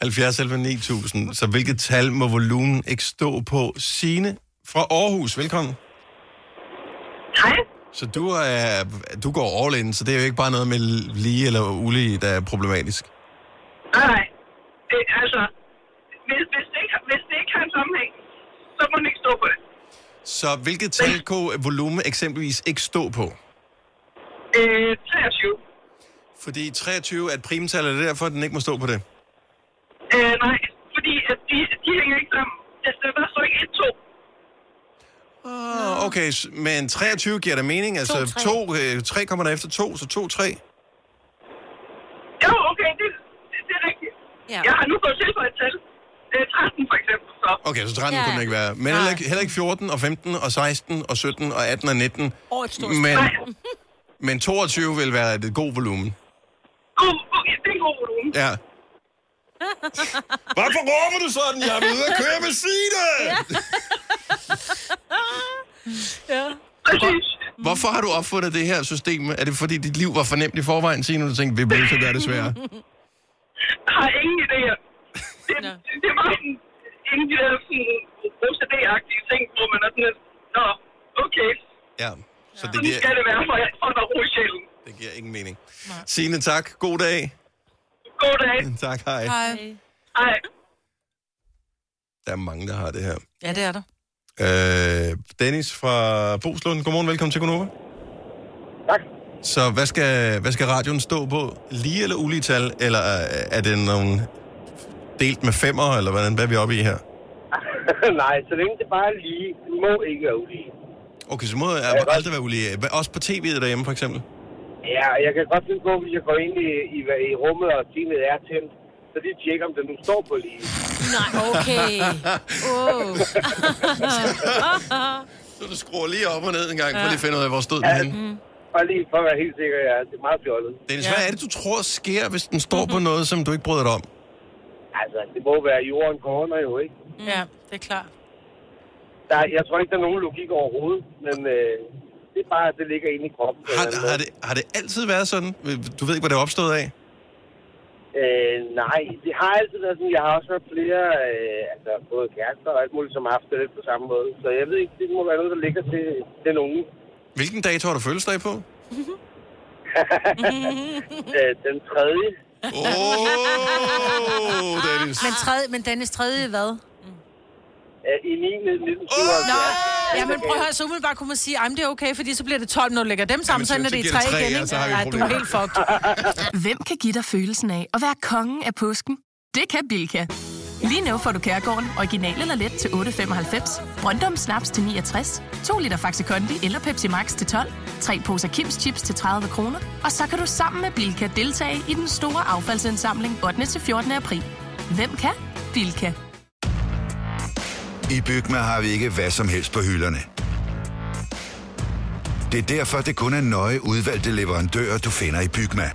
70 11 9000. Så hvilket tal må volumen ikke stå på? Signe fra Aarhus, velkommen. Hej. Så du, er, du går all in, så det er jo ikke bare noget med lige eller ulige, der er problematisk. Nej, nej. Det, altså, hvis, hvis, det ikke, hvis det ikke har en sammenhæng, så må den ikke stå på det. Så hvilket tal kunne volumen eksempelvis ikke stå på? Øh, 23. Fordi 23 er et primtal, er det derfor, at den ikke må stå på det? Øh, nej, fordi at de, de hænger ikke sammen. Altså, der står ikke 1, 2. Ah, okay, s- men 23 giver da mening. Altså, To, 2, 3 kommer der efter 2, så 2, 3. Jo, okay, det, det, det er rigtigt. Ja. Jeg har nu gået til for et tal. Øh, 13 for eksempel, så. Okay, så 13 Ja. ja. kunne den ikke være. Men heller ikke, heller ikke 14 og 15 og 16 og 17 og 18 og 19. Åh, et stort Men, men 22 vil være et god volumen. God, okay, det er en god volumen. Ja. Hvorfor råber du sådan? Jeg er ude at køre med Signe! Ja. Præcis. Hvorfor har du opfundet det her system? Er det fordi, dit liv var for nemt i forvejen, og du tænkte, vi bliver nødt til at gøre det sværere? Jeg har ingen idéer. Det, det, det var sådan en af de der sådan OCD-agtige ting, hvor man er sådan lidt, Nå, okay, Ja, så det sådan giver, skal det være for, at være ro i sjælen. det giver ingen mening. Signe, tak. God dag. God dag. Tak, hej. Hej. Hej. Der er mange, der har det her. Ja, det er der. Øh, Dennis fra Boslund, godmorgen, velkommen til Konova. Tak. Så hvad skal, hvad skal radioen stå på? Lige eller ulige tal, eller er, er det nogle delt med femmer, eller hvordan, hvad er vi oppe i her? Nej, så længe det bare er lige, det må ikke være ulige. Okay, så må jeg aldrig være ulige. Også på tv'et derhjemme, for eksempel? Ja, jeg kan godt finde på, hvis jeg går ind i, i, i rummet og TV'et er tændt, så de tjekker, om det nu står på lige. Nej, okay. Oh. Så du skruer lige op og ned en gang, for lige at finde ud af, hvor stod den henne. Bare lige for at være helt sikker, ja, det er meget fjollet. Dennis, hvad er det, du tror sker, hvis den står på noget, som du ikke bryder dig om? Altså, det må være jorden corner jo, ikke? Ja, det er klart. Der, er- jeg tror ikke, der er nogen logik overhovedet, men øh, det er bare, at det ligger inde i kroppen. Har, har, det, har det altid været sådan? Du ved ikke, hvad det er opstået af? Øh, nej, det har altid været sådan. Jeg har også hørt flere, øh, altså både kærester og alt muligt, som har haft det lidt på samme måde. Så jeg ved ikke, det må være noget, der ligger til den unge. Hvilken dato har du fødselsdag på? øh, den tredje. Oh, Dennis. Men, tredje, men Dennis tredje hvad? Øh, I 9. 1977. Nå, ja, men prøv at høre, så umiddelbart kunne man sige, at det er okay, fordi så bliver det 12, når du lægger dem sammen, så så- ender så det i giver det 3 tre, igen, ja, ikke? Ja, du er helt fucked. Hvem kan give dig følelsen af at være kongen af påsken? Det kan Bilka! Lige nu får du Kærgården original eller let til 8.95, Brøndum Snaps til 69, 2 liter Faxi Kondi eller Pepsi Max til 12, 3 poser Kims Chips til 30 kroner, og så kan du sammen med Bilka deltage i den store affaldsindsamling 8. til 14. april. Hvem kan? Bilka. I Bygma har vi ikke hvad som helst på hylderne. Det er derfor, det kun er nøje udvalgte leverandører, du finder i Bygma.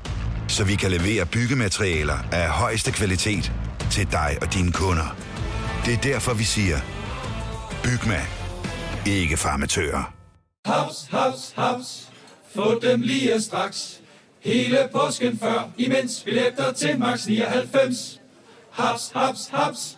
Så vi kan levere byggematerialer af højeste kvalitet til dig og dine kunder. Det er derfor, vi siger, Bygma. Ikke farmatører. Haps, haps, haps. Få dem lige straks. Hele påsken før, imens billetter til max 99. Haps, haps, haps.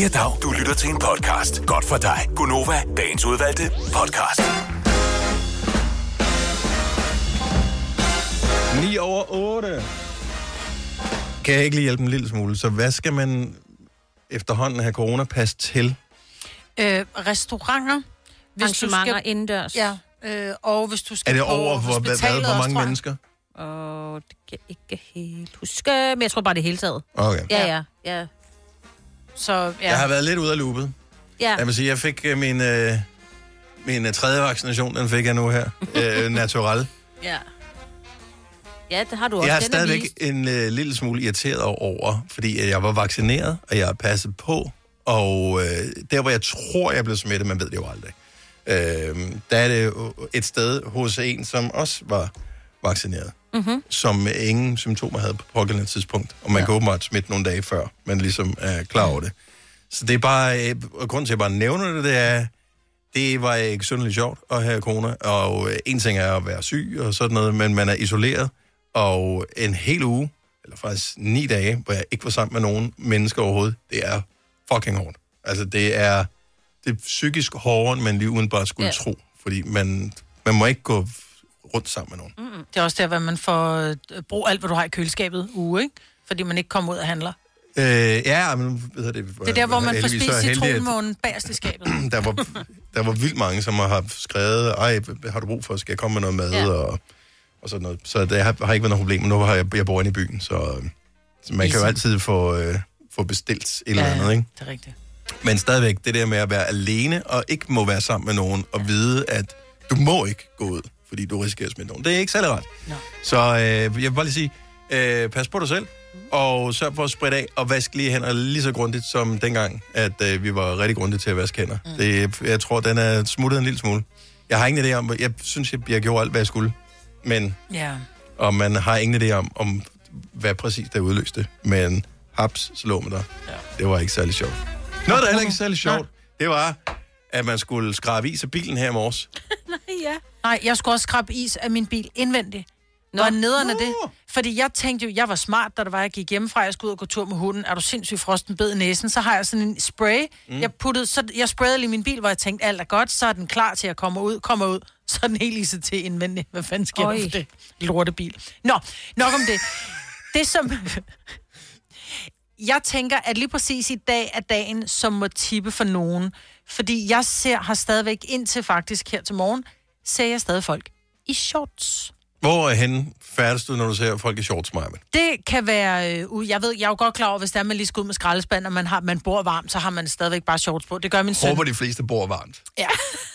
Ja, dag. Du lytter til en podcast. Godt for dig. Gunova, dagens udvalgte podcast. 9 over 8. Kan jeg ikke lige hjælpe en lille smule? Så hvad skal man efterhånden have coronapas til? Øh, restauranter. Arrangementer indendørs. Ja, øh, og hvis du skal Er det på over hvor, hvad, hvor mange mennesker? Åh, det kan jeg ikke helt huske. Men jeg tror bare det hele taget. Okay. Ja, ja, ja. Så, ja. Jeg har været lidt ude af loopet. Ja. Jeg vil sige, jeg fik øh, min, øh, min øh, tredje vaccination, den fik jeg nu her. øh, natural. Ja. Ja, det har du også. Jeg er Den stadigvæk vist. en øh, lille smule irriteret over, fordi øh, jeg var vaccineret, og jeg er passet på, og øh, der, hvor jeg tror, jeg blev smittet, man ved det jo aldrig, øh, der er det jo et sted hos en, som også var vaccineret, Mm-hmm. som ingen symptomer havde på pågældende tidspunkt, og man ja. kan åbenbart smitte nogle dage før, man ligesom er klar over det. Så det er bare, øh, og grunden til, at jeg bare nævner det, det er, det var ikke synderligt sjovt at have corona, og øh, en ting er at være syg og sådan noget, men man er isoleret, og en hel uge, eller faktisk ni dage, hvor jeg ikke var sammen med nogen mennesker overhovedet, det er fucking hårdt. Altså, det er, det er psykisk hårdere, end man lige udenbart skulle ja. tro, fordi man, man må ikke gå rundt sammen med nogen. Mm. Det er også der, hvor man får øh, brug alt, hvad du har i køleskabet uge, ikke? Fordi man ikke kommer ud og handler. Øh, ja, men ved det. Det er der, hvor man får spist citronmånen bagerst i skabet. der var, der var vildt mange, som har skrevet, ej, har du brug for, skal jeg komme med noget mad, Ja. ja. og, og sådan noget. Så det har, har ikke været noget problem, nu har jeg, jeg bor inde i byen, så, så man kan jo Easy. altid få, øh, få bestilt et eller Ja, andet, ikke? det er rigtigt. Men stadigvæk, det der med at være alene, og ikke må være sammen med nogen, og vide, at du må ikke gå ud, fordi du risikerer at smitte nogen. Det er ikke særlig ret. No. Så øh, jeg vil bare lige sige, øh, pas på dig selv, og sørg for at spritte af, og vask lige hænder lige så grundigt som dengang, at øh, vi var rigtig grundige til at vaske hænder. Mm. Det, jeg tror, den er smuttet en lille smule. Jeg har ingen idé om, jeg synes, jeg, jeg gjorde alt, hvad jeg skulle, men, Ja. og man har ingen idé om, om hvad præcis der udløste, men haps, så lå man der. Ja. Det var ikke særlig sjovt. Noget, der heller ikke er særlig sjovt, det var, at man skulle skrabe is af bilen her i morges. ja. Nej, jeg skulle også skrabe is af min bil indvendigt. Nå. Hvor nederen er det? Fordi jeg tænkte jo, jeg var smart, da det var, jeg gik hjemmefra, jeg skulle ud og gå tur med hunden. Er du sindssygt frosten bed i næsen? Så har jeg sådan en spray. Mm. Jeg, puttede, så jeg sprayede lige min bil, hvor jeg tænkte, alt er godt, så er den klar til at komme ud. Kommer ud, så er den helt iset til indvendigt. Hvad fanden sker der for det? Lortebil. Nå, nok om det. Det som... Jeg tænker, at lige præcis i dag er dagen, som må tippe for nogen. Fordi jeg ser, har stadigvæk indtil faktisk her til morgen, ser jeg stadig folk i shorts. Hvor er henne færdes du, når du ser folk i shorts, Maja? Det kan være... Øh, jeg ved, jeg er jo godt klar over, hvis der man lige skal ud med skraldespand, og man, har, man bor varmt, så har man stadigvæk bare shorts på. Det gør min søn. Håber, de fleste bor varmt. Ja.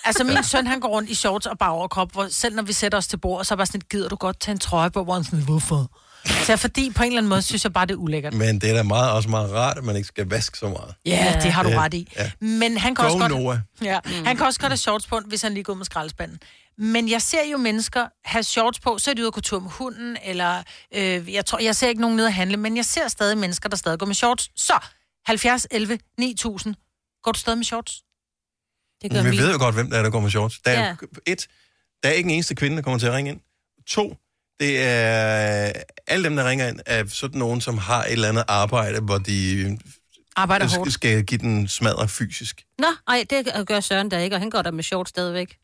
Altså, min søn, han går rundt i shorts og bare overkrop, hvor selv når vi sætter os til bord, så er bare sådan, gider du godt tage en trøje på, hvor han sådan, hvorfor? Så fordi på en eller anden måde synes jeg bare, det er ulækkert. Men det er da meget, også meget rart, at man ikke skal vaske så meget. Ja, det har du Ja. ret i. Ja. Men han kan Go også godt... Noah. Ja, mm. han kan også godt have shorts på, hvis han lige går med skraldespanden. Men jeg ser jo mennesker have shorts på, så er de ude og gå tur med hunden, eller øh, jeg tror, jeg ser ikke nogen nede at handle, men jeg ser stadig mennesker, der stadig går med shorts. Så 70, 11, 9000. Går du stadig med shorts? Det Men vi ved jo godt, hvem der er, der går med shorts. Der er, Ja. ja. et, der er ikke en eneste kvinde, der kommer til at ringe ind. To, det er alle dem, der ringer ind, er sådan nogen, som har et eller andet arbejde, hvor de Arbejder skal- hårdt. skal give den smadre fysisk. Nå, ej, det gør Søren da ikke, og han går der med shorts stadigvæk.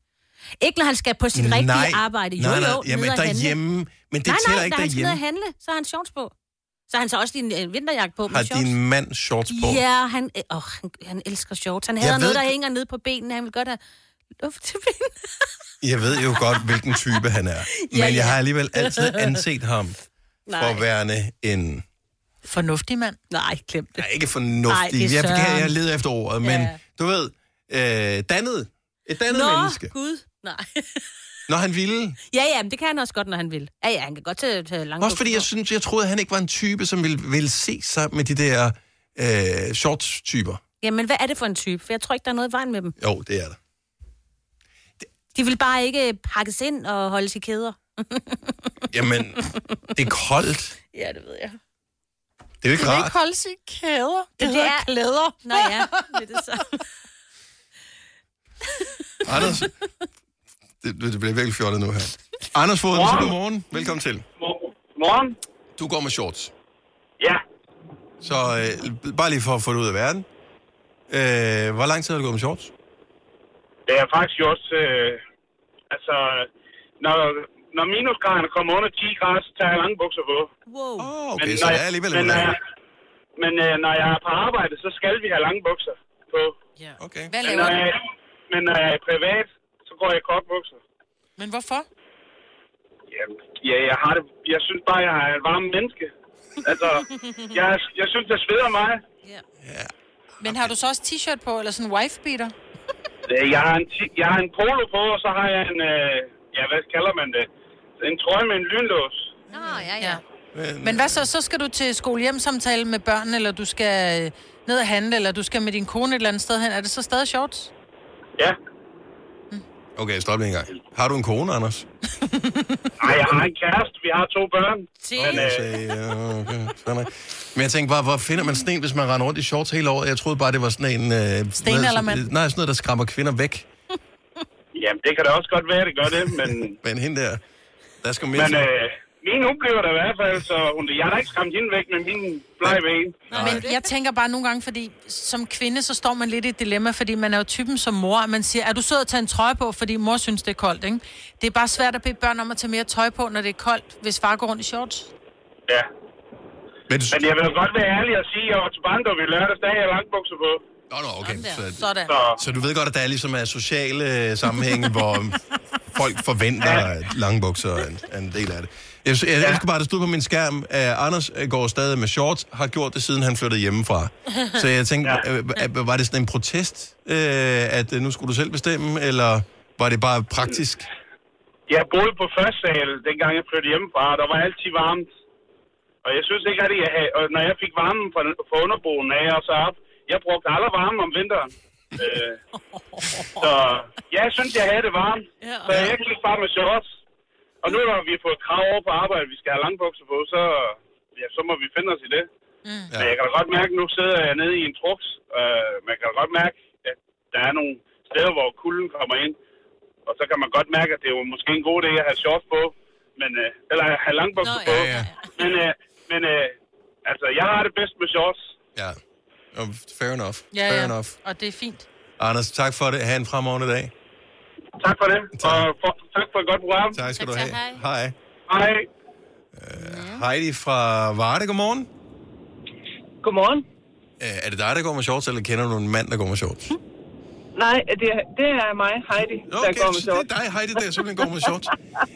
Ikke når han skal på sit rigtige Nej, arbejde. Jo, nej, nej, jo, jamen derhjemme, men det nej, tæller nej, ikke da han skal derhjemme. handle, så har han shorts på. Så har han så også din øh, vinterjakke på med Har shorts. din mand shorts på? Ja, han, øh, åh, han, han elsker shorts. Han hader noget, ved der det. hænger ned på benene. Han vil godt have luft til benene. Jeg ved jo godt, hvilken type han er. Ja, Men jeg ja. har alligevel altid anset ham for Nej. at være en... Fornuftig mand. Nej, glem det. Nej, ikke Nej, fornuftig. det er jeg, jeg, jeg leder efter ordet, men Ja. du ved, øh, dannet. Et dannet Nå, menneske. gud. Nej. Når han ville. Ja, ja, men det kan han også godt, når han vil. Ja, ja, han kan godt tage, tage lange Også fordi jeg synes, jeg troede, at han ikke var en type, som ville, ville se sig med de der øh, shorts-typer. Jamen, hvad er det for en type? For jeg tror ikke, der er noget i vejen med dem. Jo, det er der. De vil bare ikke pakkes ind og holdes i kæder. Jamen, det er koldt. Ja, det ved jeg. Det er jo ikke Det rart. ikke holde sig i kæder. Det, Det det er- klæder. Nå ja, det er det så. Anders, det, det bliver virkelig fjollet nu her. Anders Foden, så godmorgen. Velkommen til. Morgen. Du går med shorts. Ja. Så øh, bare lige for at få det ud af verden. Øh, hvor lang tid har du gået med shorts? Det er faktisk også... Øh, altså, når, når minusgraderne kommer under 10 grader, så tager jeg lange bukser på. Wow. Oh, okay, så når det jeg- er alligevel men, jeg, men øh, når jeg er på arbejde, så skal vi have lange bukser på. Ja. Okay. Hvad Men når, jeg, men når jeg er privat, så går jeg kort bukser. Men hvorfor? Jamen, ja, jeg har det... Jeg synes bare, jeg er et varmt menneske. Altså, jeg, jeg synes, det sveder mig. Men har du så også t-shirt på, eller sådan en wife-beater? Øh, Jeg har, en, jeg har en polo på, og så har jeg en... Øh, ja, hvad kalder man det? En trøje med en lynlås. Nå, ja, ja. Men, Men hvad så? Så skal du til skolehjemsamtale med børn, eller du skal øh, ned og handle, eller du skal med din kone et eller andet sted hen. Er det så stadig shorts? Ja. Okay, stop lige en gang. Har du en kone, Anders? Nej, jeg har en kæreste. Vi har to børn. Men, ja, okay. Men jeg tænker bare, hvor finder man en, hvis man render rundt i shorts hele året? Jeg troede bare, det var sådan en... Øh, Stenaldermand. Nej, sådan noget, der skræmmer kvinder væk. jamen, det kan da også godt være, det gør det, men... Men hende der, der skal mere men øh, min hun bliver der i hvert fald, så hun, jeg har da ikke skræmt hende væk med min blege ben. Men jeg tænker bare nogle gange, fordi som kvinde, så står man lidt i et dilemma, fordi man er jo typen som mor, at man siger, er du sød at tage en trøje på, fordi mor synes, det er koldt, ikke? Det er bare svært at bede børn om at tage mere tøj på, når det er koldt, hvis far går rundt i shorts. Ja. Men, Men jeg vil jo godt være ærlig og sige, at jeg var til barndom i lørdags, havde jeg langbukser på. Nå, nå, okay. Så, Sådan. Så, så du ved godt, at der er ligesom er sociale øh, sammenhænge, hvor folk forventer, at lange bukser er en, en del af det. Jeg, jeg, jeg elsker bare, at det stod på min skærm, at Anders øh, går stadig med shorts, har gjort det, siden han flyttede hjemmefra. Så jeg tænkte, ja. øh, var det sådan en protest, øh, at øh, nu skulle du selv bestemme, eller var det bare praktisk? Jeg boede på første sal, dengang jeg flyttede hjemmefra, og der var altid varmt. Og jeg synes ikke, at jeg havde, og når jeg fik varmen fra, fra underboen af og så op, jeg brugte aldrig varme om vinteren. øh, så jeg synes, jeg havde det varmt. Så jeg gik bare med shorts. Og nu når vi har fået krav over på arbejde, at vi skal have langbukser på, så, ja, så må vi finde os i det. Mm. Men jeg kan da godt mærke, at nu sidder jeg nede i en truks. Øh, man kan da godt mærke, at der er nogle steder, hvor kulden kommer ind. Og så kan man godt mærke, at det er jo måske en god idé at have shorts på. Men, øh, eller have langbukser Nå, på. ja, ja, Men, øh, men øh, altså, jeg har det bedst med shorts. Ja, fair enough. Ja, fair ja. enough. Og det er fint. Anders, tak for det. Ha' en fremragende dag. Tak for det. Og for, tak for et godt program. Tak skal du tak, have. Hej. Hej. Hej. Heidi fra Varde, godmorgen. Godmorgen. Øh, er det dig, der går med shorts, eller kender du en mand, der går med shorts? Nej, det, er- det er mig, Heidi, der Okay, går med så shorts. det er dig, Heidi, der simpelthen går med shorts.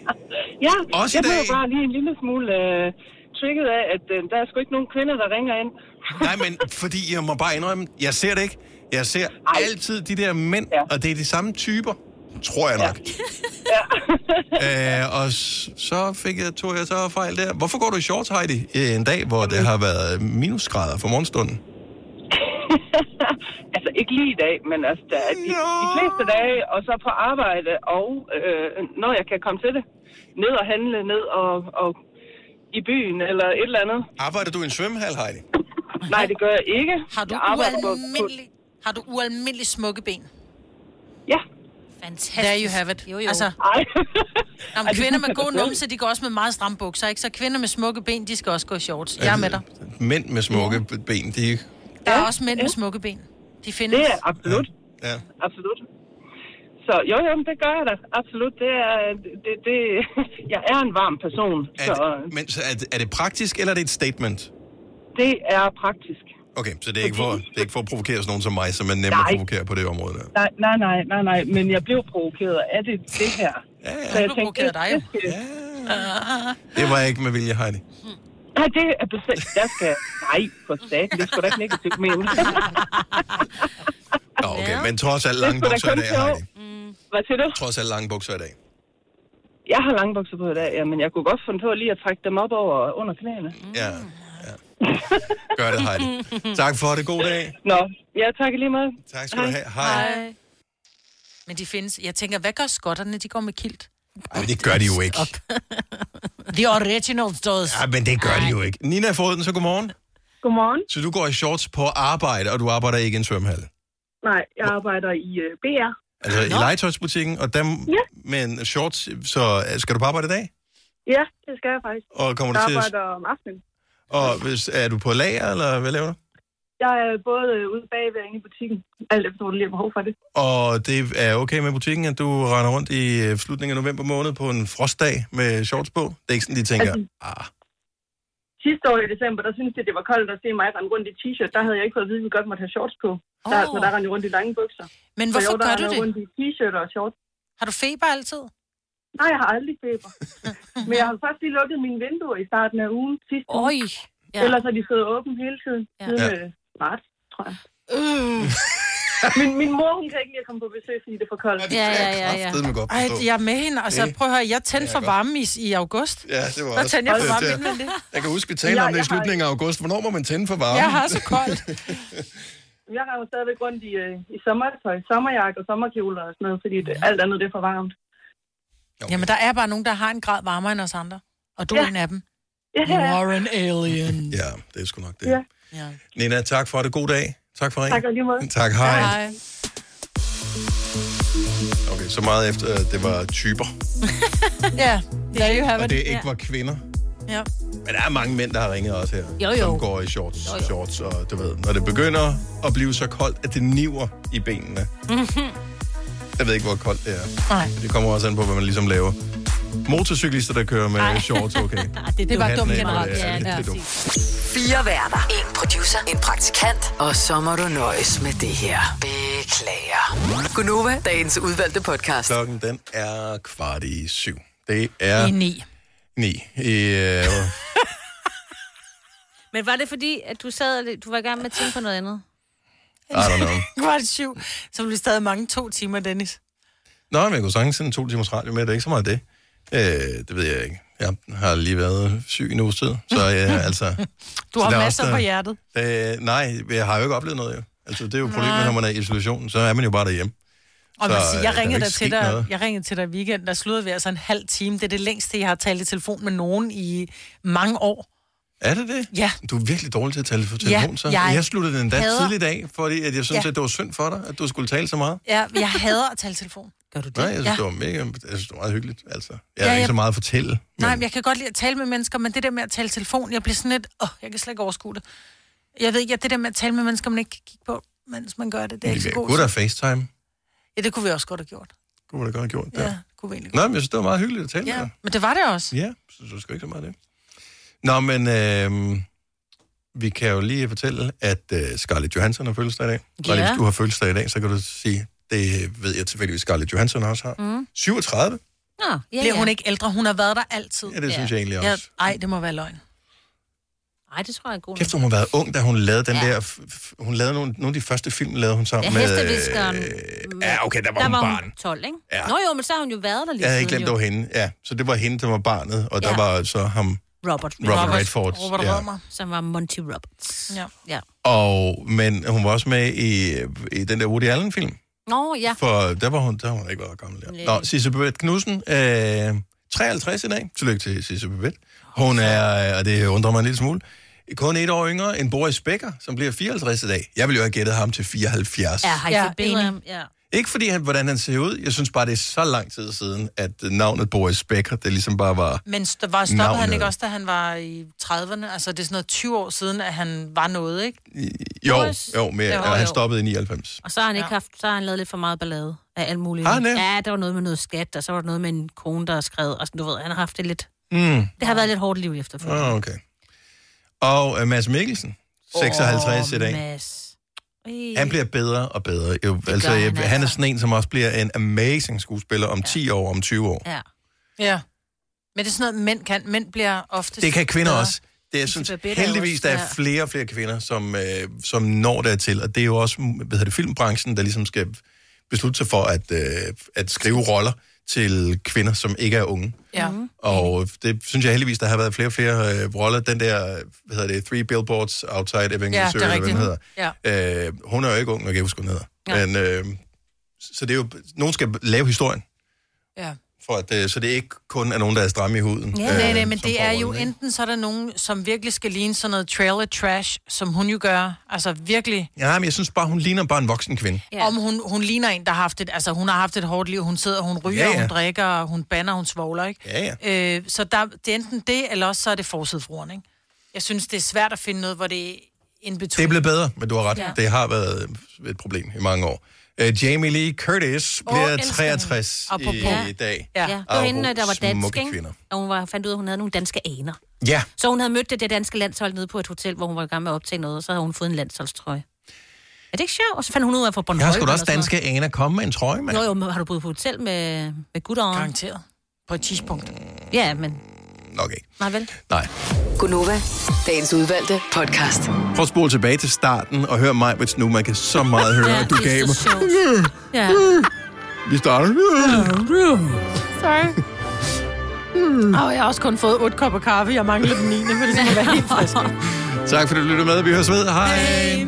ja, Også i jeg blev bare lige en lille smule uh, trigget af, at uh, der er sgu ikke nogen kvinder, der ringer ind. Nej, men fordi jeg må bare indrømme, jeg ser det ikke. Jeg ser Ej. altid de der mænd, ja. og det er de samme typer. Tror jeg nok. øh, og så fik jeg, tog jeg så fejl der. Hvorfor går du i shorts, Heidi, en dag, hvor det har været minusgrader for morgenstunden? Altså, ikke lige i dag, men altså, der er de, de fleste dage, og så på arbejde, og øh, når jeg kan komme til det, ned og handle, ned og, og i byen, eller et eller andet. Arbejder du i en svømmehal, Heidi? Nej, det gør jeg ikke. Har du jeg på, på, har du ualmindelig smukke ben? Ja. Fantastisk. There you have it. Jo, jo. Altså, det kvinder med selv. numse, de går også med meget stramme bukser, ikke? Så kvinder med smukke ben, de skal også gå i shorts. Jeg er med dig. Mænd med smukke ja. ben, de... Der er også mænd med smukke ben. De findes. Det er absolut. Ja. Absolut. Så jo, jo, det gør jeg da. Absolut. Det er, det, det, jeg er en varm person, Er så det, men så er, det, er det praktisk, eller er det et statement? det er praktisk. Okay, så det er ikke for, det er ikke for at provokere sådan nogen som mig, som er nemme at provokere på det område der. Nej, nej, nej, nej, nej, men jeg blev provokeret af det, det her. Ja, ja. Så jeg blev tænkte, dig, jo. det, skal, Det var ikke med vilje, Heidi. Nej, det er bestemt. Der skal... Nej, for satan. Det er sgu da ikke negativt ment. Nå, okay, men trods alt Det lange bukser i dag. Heidi. Hvad siger du? Trods alt lange bukser i dag. Jeg har lange bukser på i dag, ja, men jeg kunne godt finde på lige at trække dem op over under knæene. Ja, ja. Gør det, Heidi. Tak for det. God dag. Nå, ja, tak lige meget. Tak skal du have. Hej. Men de findes. Jeg tænker, hvad gør skotterne? De går med kilt. Ej, men det gør de jo ikke. The original does. Ja, men det gør de jo ikke. Nina Foden, så godmorgen. Godmorgen. Så du går i shorts på arbejde, og du arbejder ikke i en svømmehal? Nej, jeg arbejder i uh, BR. Altså i legetøjsbutikken, og dem Ja. med en shorts, så øh, skal du på arbejde i dag? Ja, det skal jeg faktisk. Og kommer du jeg til at- arbejder om aftenen. Og hvis, er du på lager, eller hvad laver du? Jeg er både øh, ude bagved og inde i butikken. Alt efter, hvor du lige har behov for det. Og det er okay med butikken, at du render rundt i øh, slutningen af november måned på en frostdag med shorts på? Det er ikke sådan, de tænker, Altså- ah, Sidste år i december, der syntes jeg, det var koldt at se mig rende rundt i t-shirt. Der havde jeg ikke fået at vide, at vi godt måtte have shorts på. Der, Åh. så der rendte jeg rundt i lange bukser. Men hvorfor jo, der gør du det? rundt i t-shirt og shorts. Har du feber altid? Nej, jeg har aldrig feber. Men jeg har først lige lukket mine vinduer i starten af ugen sidste uge. Oj. Ja. Ellers har de stået åbne hele tiden. Ja. Siden Ja. ja. marts, tror jeg. min, min mor, hun kan ikke lide at komme på besøg, fordi det er for koldt. Ja, ja, ja, ja. Ej, jeg er med hende. Altså, Det- prøv at høre, jeg tændte Ja, for varme i, i august. Ja, det var også tændte jeg for varme inden det? Jeg kan huske, vi talte Ja, om det i slutningen af august. Hvornår må man tænde for varme? Jeg har så koldt. Jeg har jo stadigvæk rundt i, øh, i sommertøj, sommerjakke og sommerkjoler og sådan noget, fordi det, alt andet det er for varmt. Jamen, der er bare nogen, der har en grad varmere end os andre. Og du er Ja. en af dem. Ja, You are an alien. Ja, det er sgu nok det. Ja. Ja. Nina, tak for det. God dag. Tak for ringen. Tak og lige måde. Tak, hej. Hej. Okay, så meget efter, at det var typer, Ja, there you have og it. det ikke var kvinder. Ja. Men der er mange mænd, der har ringet også her, Jo, jo. som går i shorts, jo, jo. shorts, og du ved, når det begynder at blive så koldt, at det niver i benene. Jeg ved ikke, hvor koldt det er. Nej. Det kommer også an på, hvad man ligesom laver. Motorcyklister, der kører med Ej. shorts, okay. Ah, det, det var dumt generelt. det er- Ja, det er ja, dumt. Fire værter. En producer. En praktikant. Og så må du nøjes med det her. Beklager. Gunova, dagens udvalgte podcast. Klokken, den er kvart i syv. Det er I ni. ni. I, øh, Men var det fordi, at du sad og du var i gang med at tænke på noget andet? I don't know. Kvart syv. Så bliver det stadig mange to timer, Dennis. Nå, men jeg kunne sagtens sende to timers radio med, det er ikke så meget det. Øh, det ved jeg ikke. Jeg har lige været syg i en uges tid, så ja, altså... Du har der er masser også, på der- hjertet. Øh, nej, jeg har jo ikke oplevet noget, jo. Altså, det er jo problemet, når man er i isolation, så er man jo bare derhjemme. Og Så, man siger, øh, jeg der ringede dig til dig, noget. jeg ringede til dig i weekenden, der sludrede vi altså en halv time. Det er det længste, jeg har talt i telefon med nogen i mange år. Er det det? Ja. Du er virkelig dårlig til at tale for telefon, så. jeg jeg sluttede den da hader- tidlig i dag, fordi at jeg synes, Ja. at det var synd for dig, at du skulle tale så meget. Ja, jeg hader at tale i telefon. Gør du det? Nej, jeg synes, ja. det var mega, jeg synes, det var meget hyggeligt. Altså, jeg Ja, har ikke jeg- så meget at fortælle. Men... Nej, men jeg kan godt lide at tale med mennesker, men det der med at tale i telefon, jeg bliver sådan lidt, åh, jeg kan slet ikke overskue det. Jeg ved ikke, at det der med at tale med mennesker, man ikke kan kigge på, mens man gør det, det er Vi ikke så godt have til. FaceTime. Ja, det kunne vi også godt have gjort. Kunne man da godt have gjort det. Ja, kunne vi egentlig Nå, men jeg synes, det var meget hyggeligt at tale med Ja, dig. men det var det også. Ja, så du skal ikke så meget af det. Nå, men øh, vi kan jo lige fortælle, at øh, Scarlett Johansson har fødselsdag i dag. Bare lige, Ja. hvis du har fødselsdag i dag, så kan du sige, det ved jeg tilfældigvis, Scarlett Johansson også har. Mm. 37? Nå, ja, Bliver ja. hun ikke ældre? Hun har været der altid. Ja, det synes jeg egentlig Ja, også. ej, det må være løgn. Nej, det tror jeg er god. Kæft, hun har været ung, da hun lavede den ja. der... f- f- Hun lavede nogle, nogle af de første film, lavede hun sammen Ja, med... hesteviskeren. ja, okay, der var der hun var barn. hun 12, ikke? Ja. Nå jo, men så har hun jo været der lige Jeg havde ikke glemt, det var hende. Ja, så det var hende, der var barnet, og der Ja. var så ham... Robert. Robert Redford, Robert ja. Som var Monty Roberts. Ja. ja. Og, men hun var også med i, i den der Woody Allen-film. Nå, ja. For der var hun, der var hun ikke været gammel der. Nej. Nå, Sisse Babette Knudsen, øh, 53 i dag. Tillykke til Sisse Babette. Hun er, øh, og det undrer mig en lille smule, kun et år yngre end Boris Becker, som bliver 54 i dag. Jeg ville jo have gættet ham til 74. Ja, har I Ja? Ja. Ikke fordi, han, hvordan han ser ud. Jeg synes bare, det er så lang tid siden, at navnet Boris Becker, det ligesom bare var... Men st- var stoppede han Navnet. ikke også, da han var i 30'erne? Altså, det er sådan noget 20 år siden, at han var noget, ikke? Jo, Boris? jo, men Jo, jo, han stoppede i 99. Og så har han ikke haft, så har han lavet lidt for meget ballade af alt muligt. Har han det? Ja, der var noget med noget skat, og så var der noget med en kone, der skrev, og sådan, du ved, han har haft det lidt... Mm. Det har været lidt hårdt liv efterfølgende. Oh, okay. Og uh, Mads Mikkelsen, 56 i dag. Mads. Ej. Han bliver bedre og bedre. Jo, altså, gør han, han han, er altså. sådan en, som også bliver en amazing skuespiller om 10 år, om 20 år. Ja. Ja. Men det er sådan noget, mænd kan. Mænd bliver ofte Det kan kvinder bedre. også. Det, jeg synes heldigvis, der er flere og flere kvinder, som, øh, som når dertil. Og det er jo også hvad hedder det, filmbranchen, der ligesom skal beslutte sig for at, øh, at skrive roller til kvinder, som ikke er unge. Ja. Mhm. Og det synes jeg heldigvis, der har været flere og flere øh, roller. Den der, hvad hedder det, Three Billboards Outside Ebbing, Ja, det er Missouri, eller hvad den hedder. Ja. Øh, hun er jo ikke ung, jeg kan huske, hvad hun hedder. Ja. Men, øh, så det er jo, nogen skal lave historien, Ja. For at, øh, så det ikke kun er nogen, der er stramme i huden. Ja, nej, nej, men det er jo ikke? enten så er der nogen, som virkelig skal ligne sådan noget trailer trash, som hun jo gør. Altså virkelig. Ja, men jeg synes bare, hun ligner bare en voksen kvinde. Ja. Om hun, hun ligner en, der har haft et, altså hun har haft et hårdt liv. Hun sidder, hun ryger, Ja, ja, hun drikker, og hun banner, hun svogler, ikke? Ja, ja. Øh, så der, det er enten det, eller også så er det forsidfrueren, ikke? Jeg synes, det er svært at finde noget, hvor det er in between. Det er blevet bedre, men du har ret. Ja. Det har været et problem i mange år. Uh, Jamie Lee Curtis Åh, bliver elsker 63 hende. i, i dag. Ja, det var hende, der var dansk, ikke? Og hun var, fandt ud af, at hun havde nogle danske aner. Ja, Så hun havde mødt det danske landshold nede på et hotel, hvor hun var i gang med at optage noget, og så havde hun fået en landsholdstrøje. Er det ikke sjovt? Og så fandt hun ud af fra Bornholm. jeg har sgu da også danske aner komme med en trøje, mand. Jo, jo, men har du boet på hotel med, med gutter? Garanteret. På et tidspunkt. Ja, men... Nok ikke. Nej, vel? Nej. Gunova, dagens udvalgte podcast. Prøv at spole tilbage til starten og hør mig, hvis nu man kan så meget høre, Ja, at du det gav mig. Ja. Vi starter. Sorry. Og jeg har også kun fået otte kopper kaffe. Jeg mangler den 9. for det skal være helt frisk. Tak fordi du lyttede med. Vi høres ved. Hej. Hej.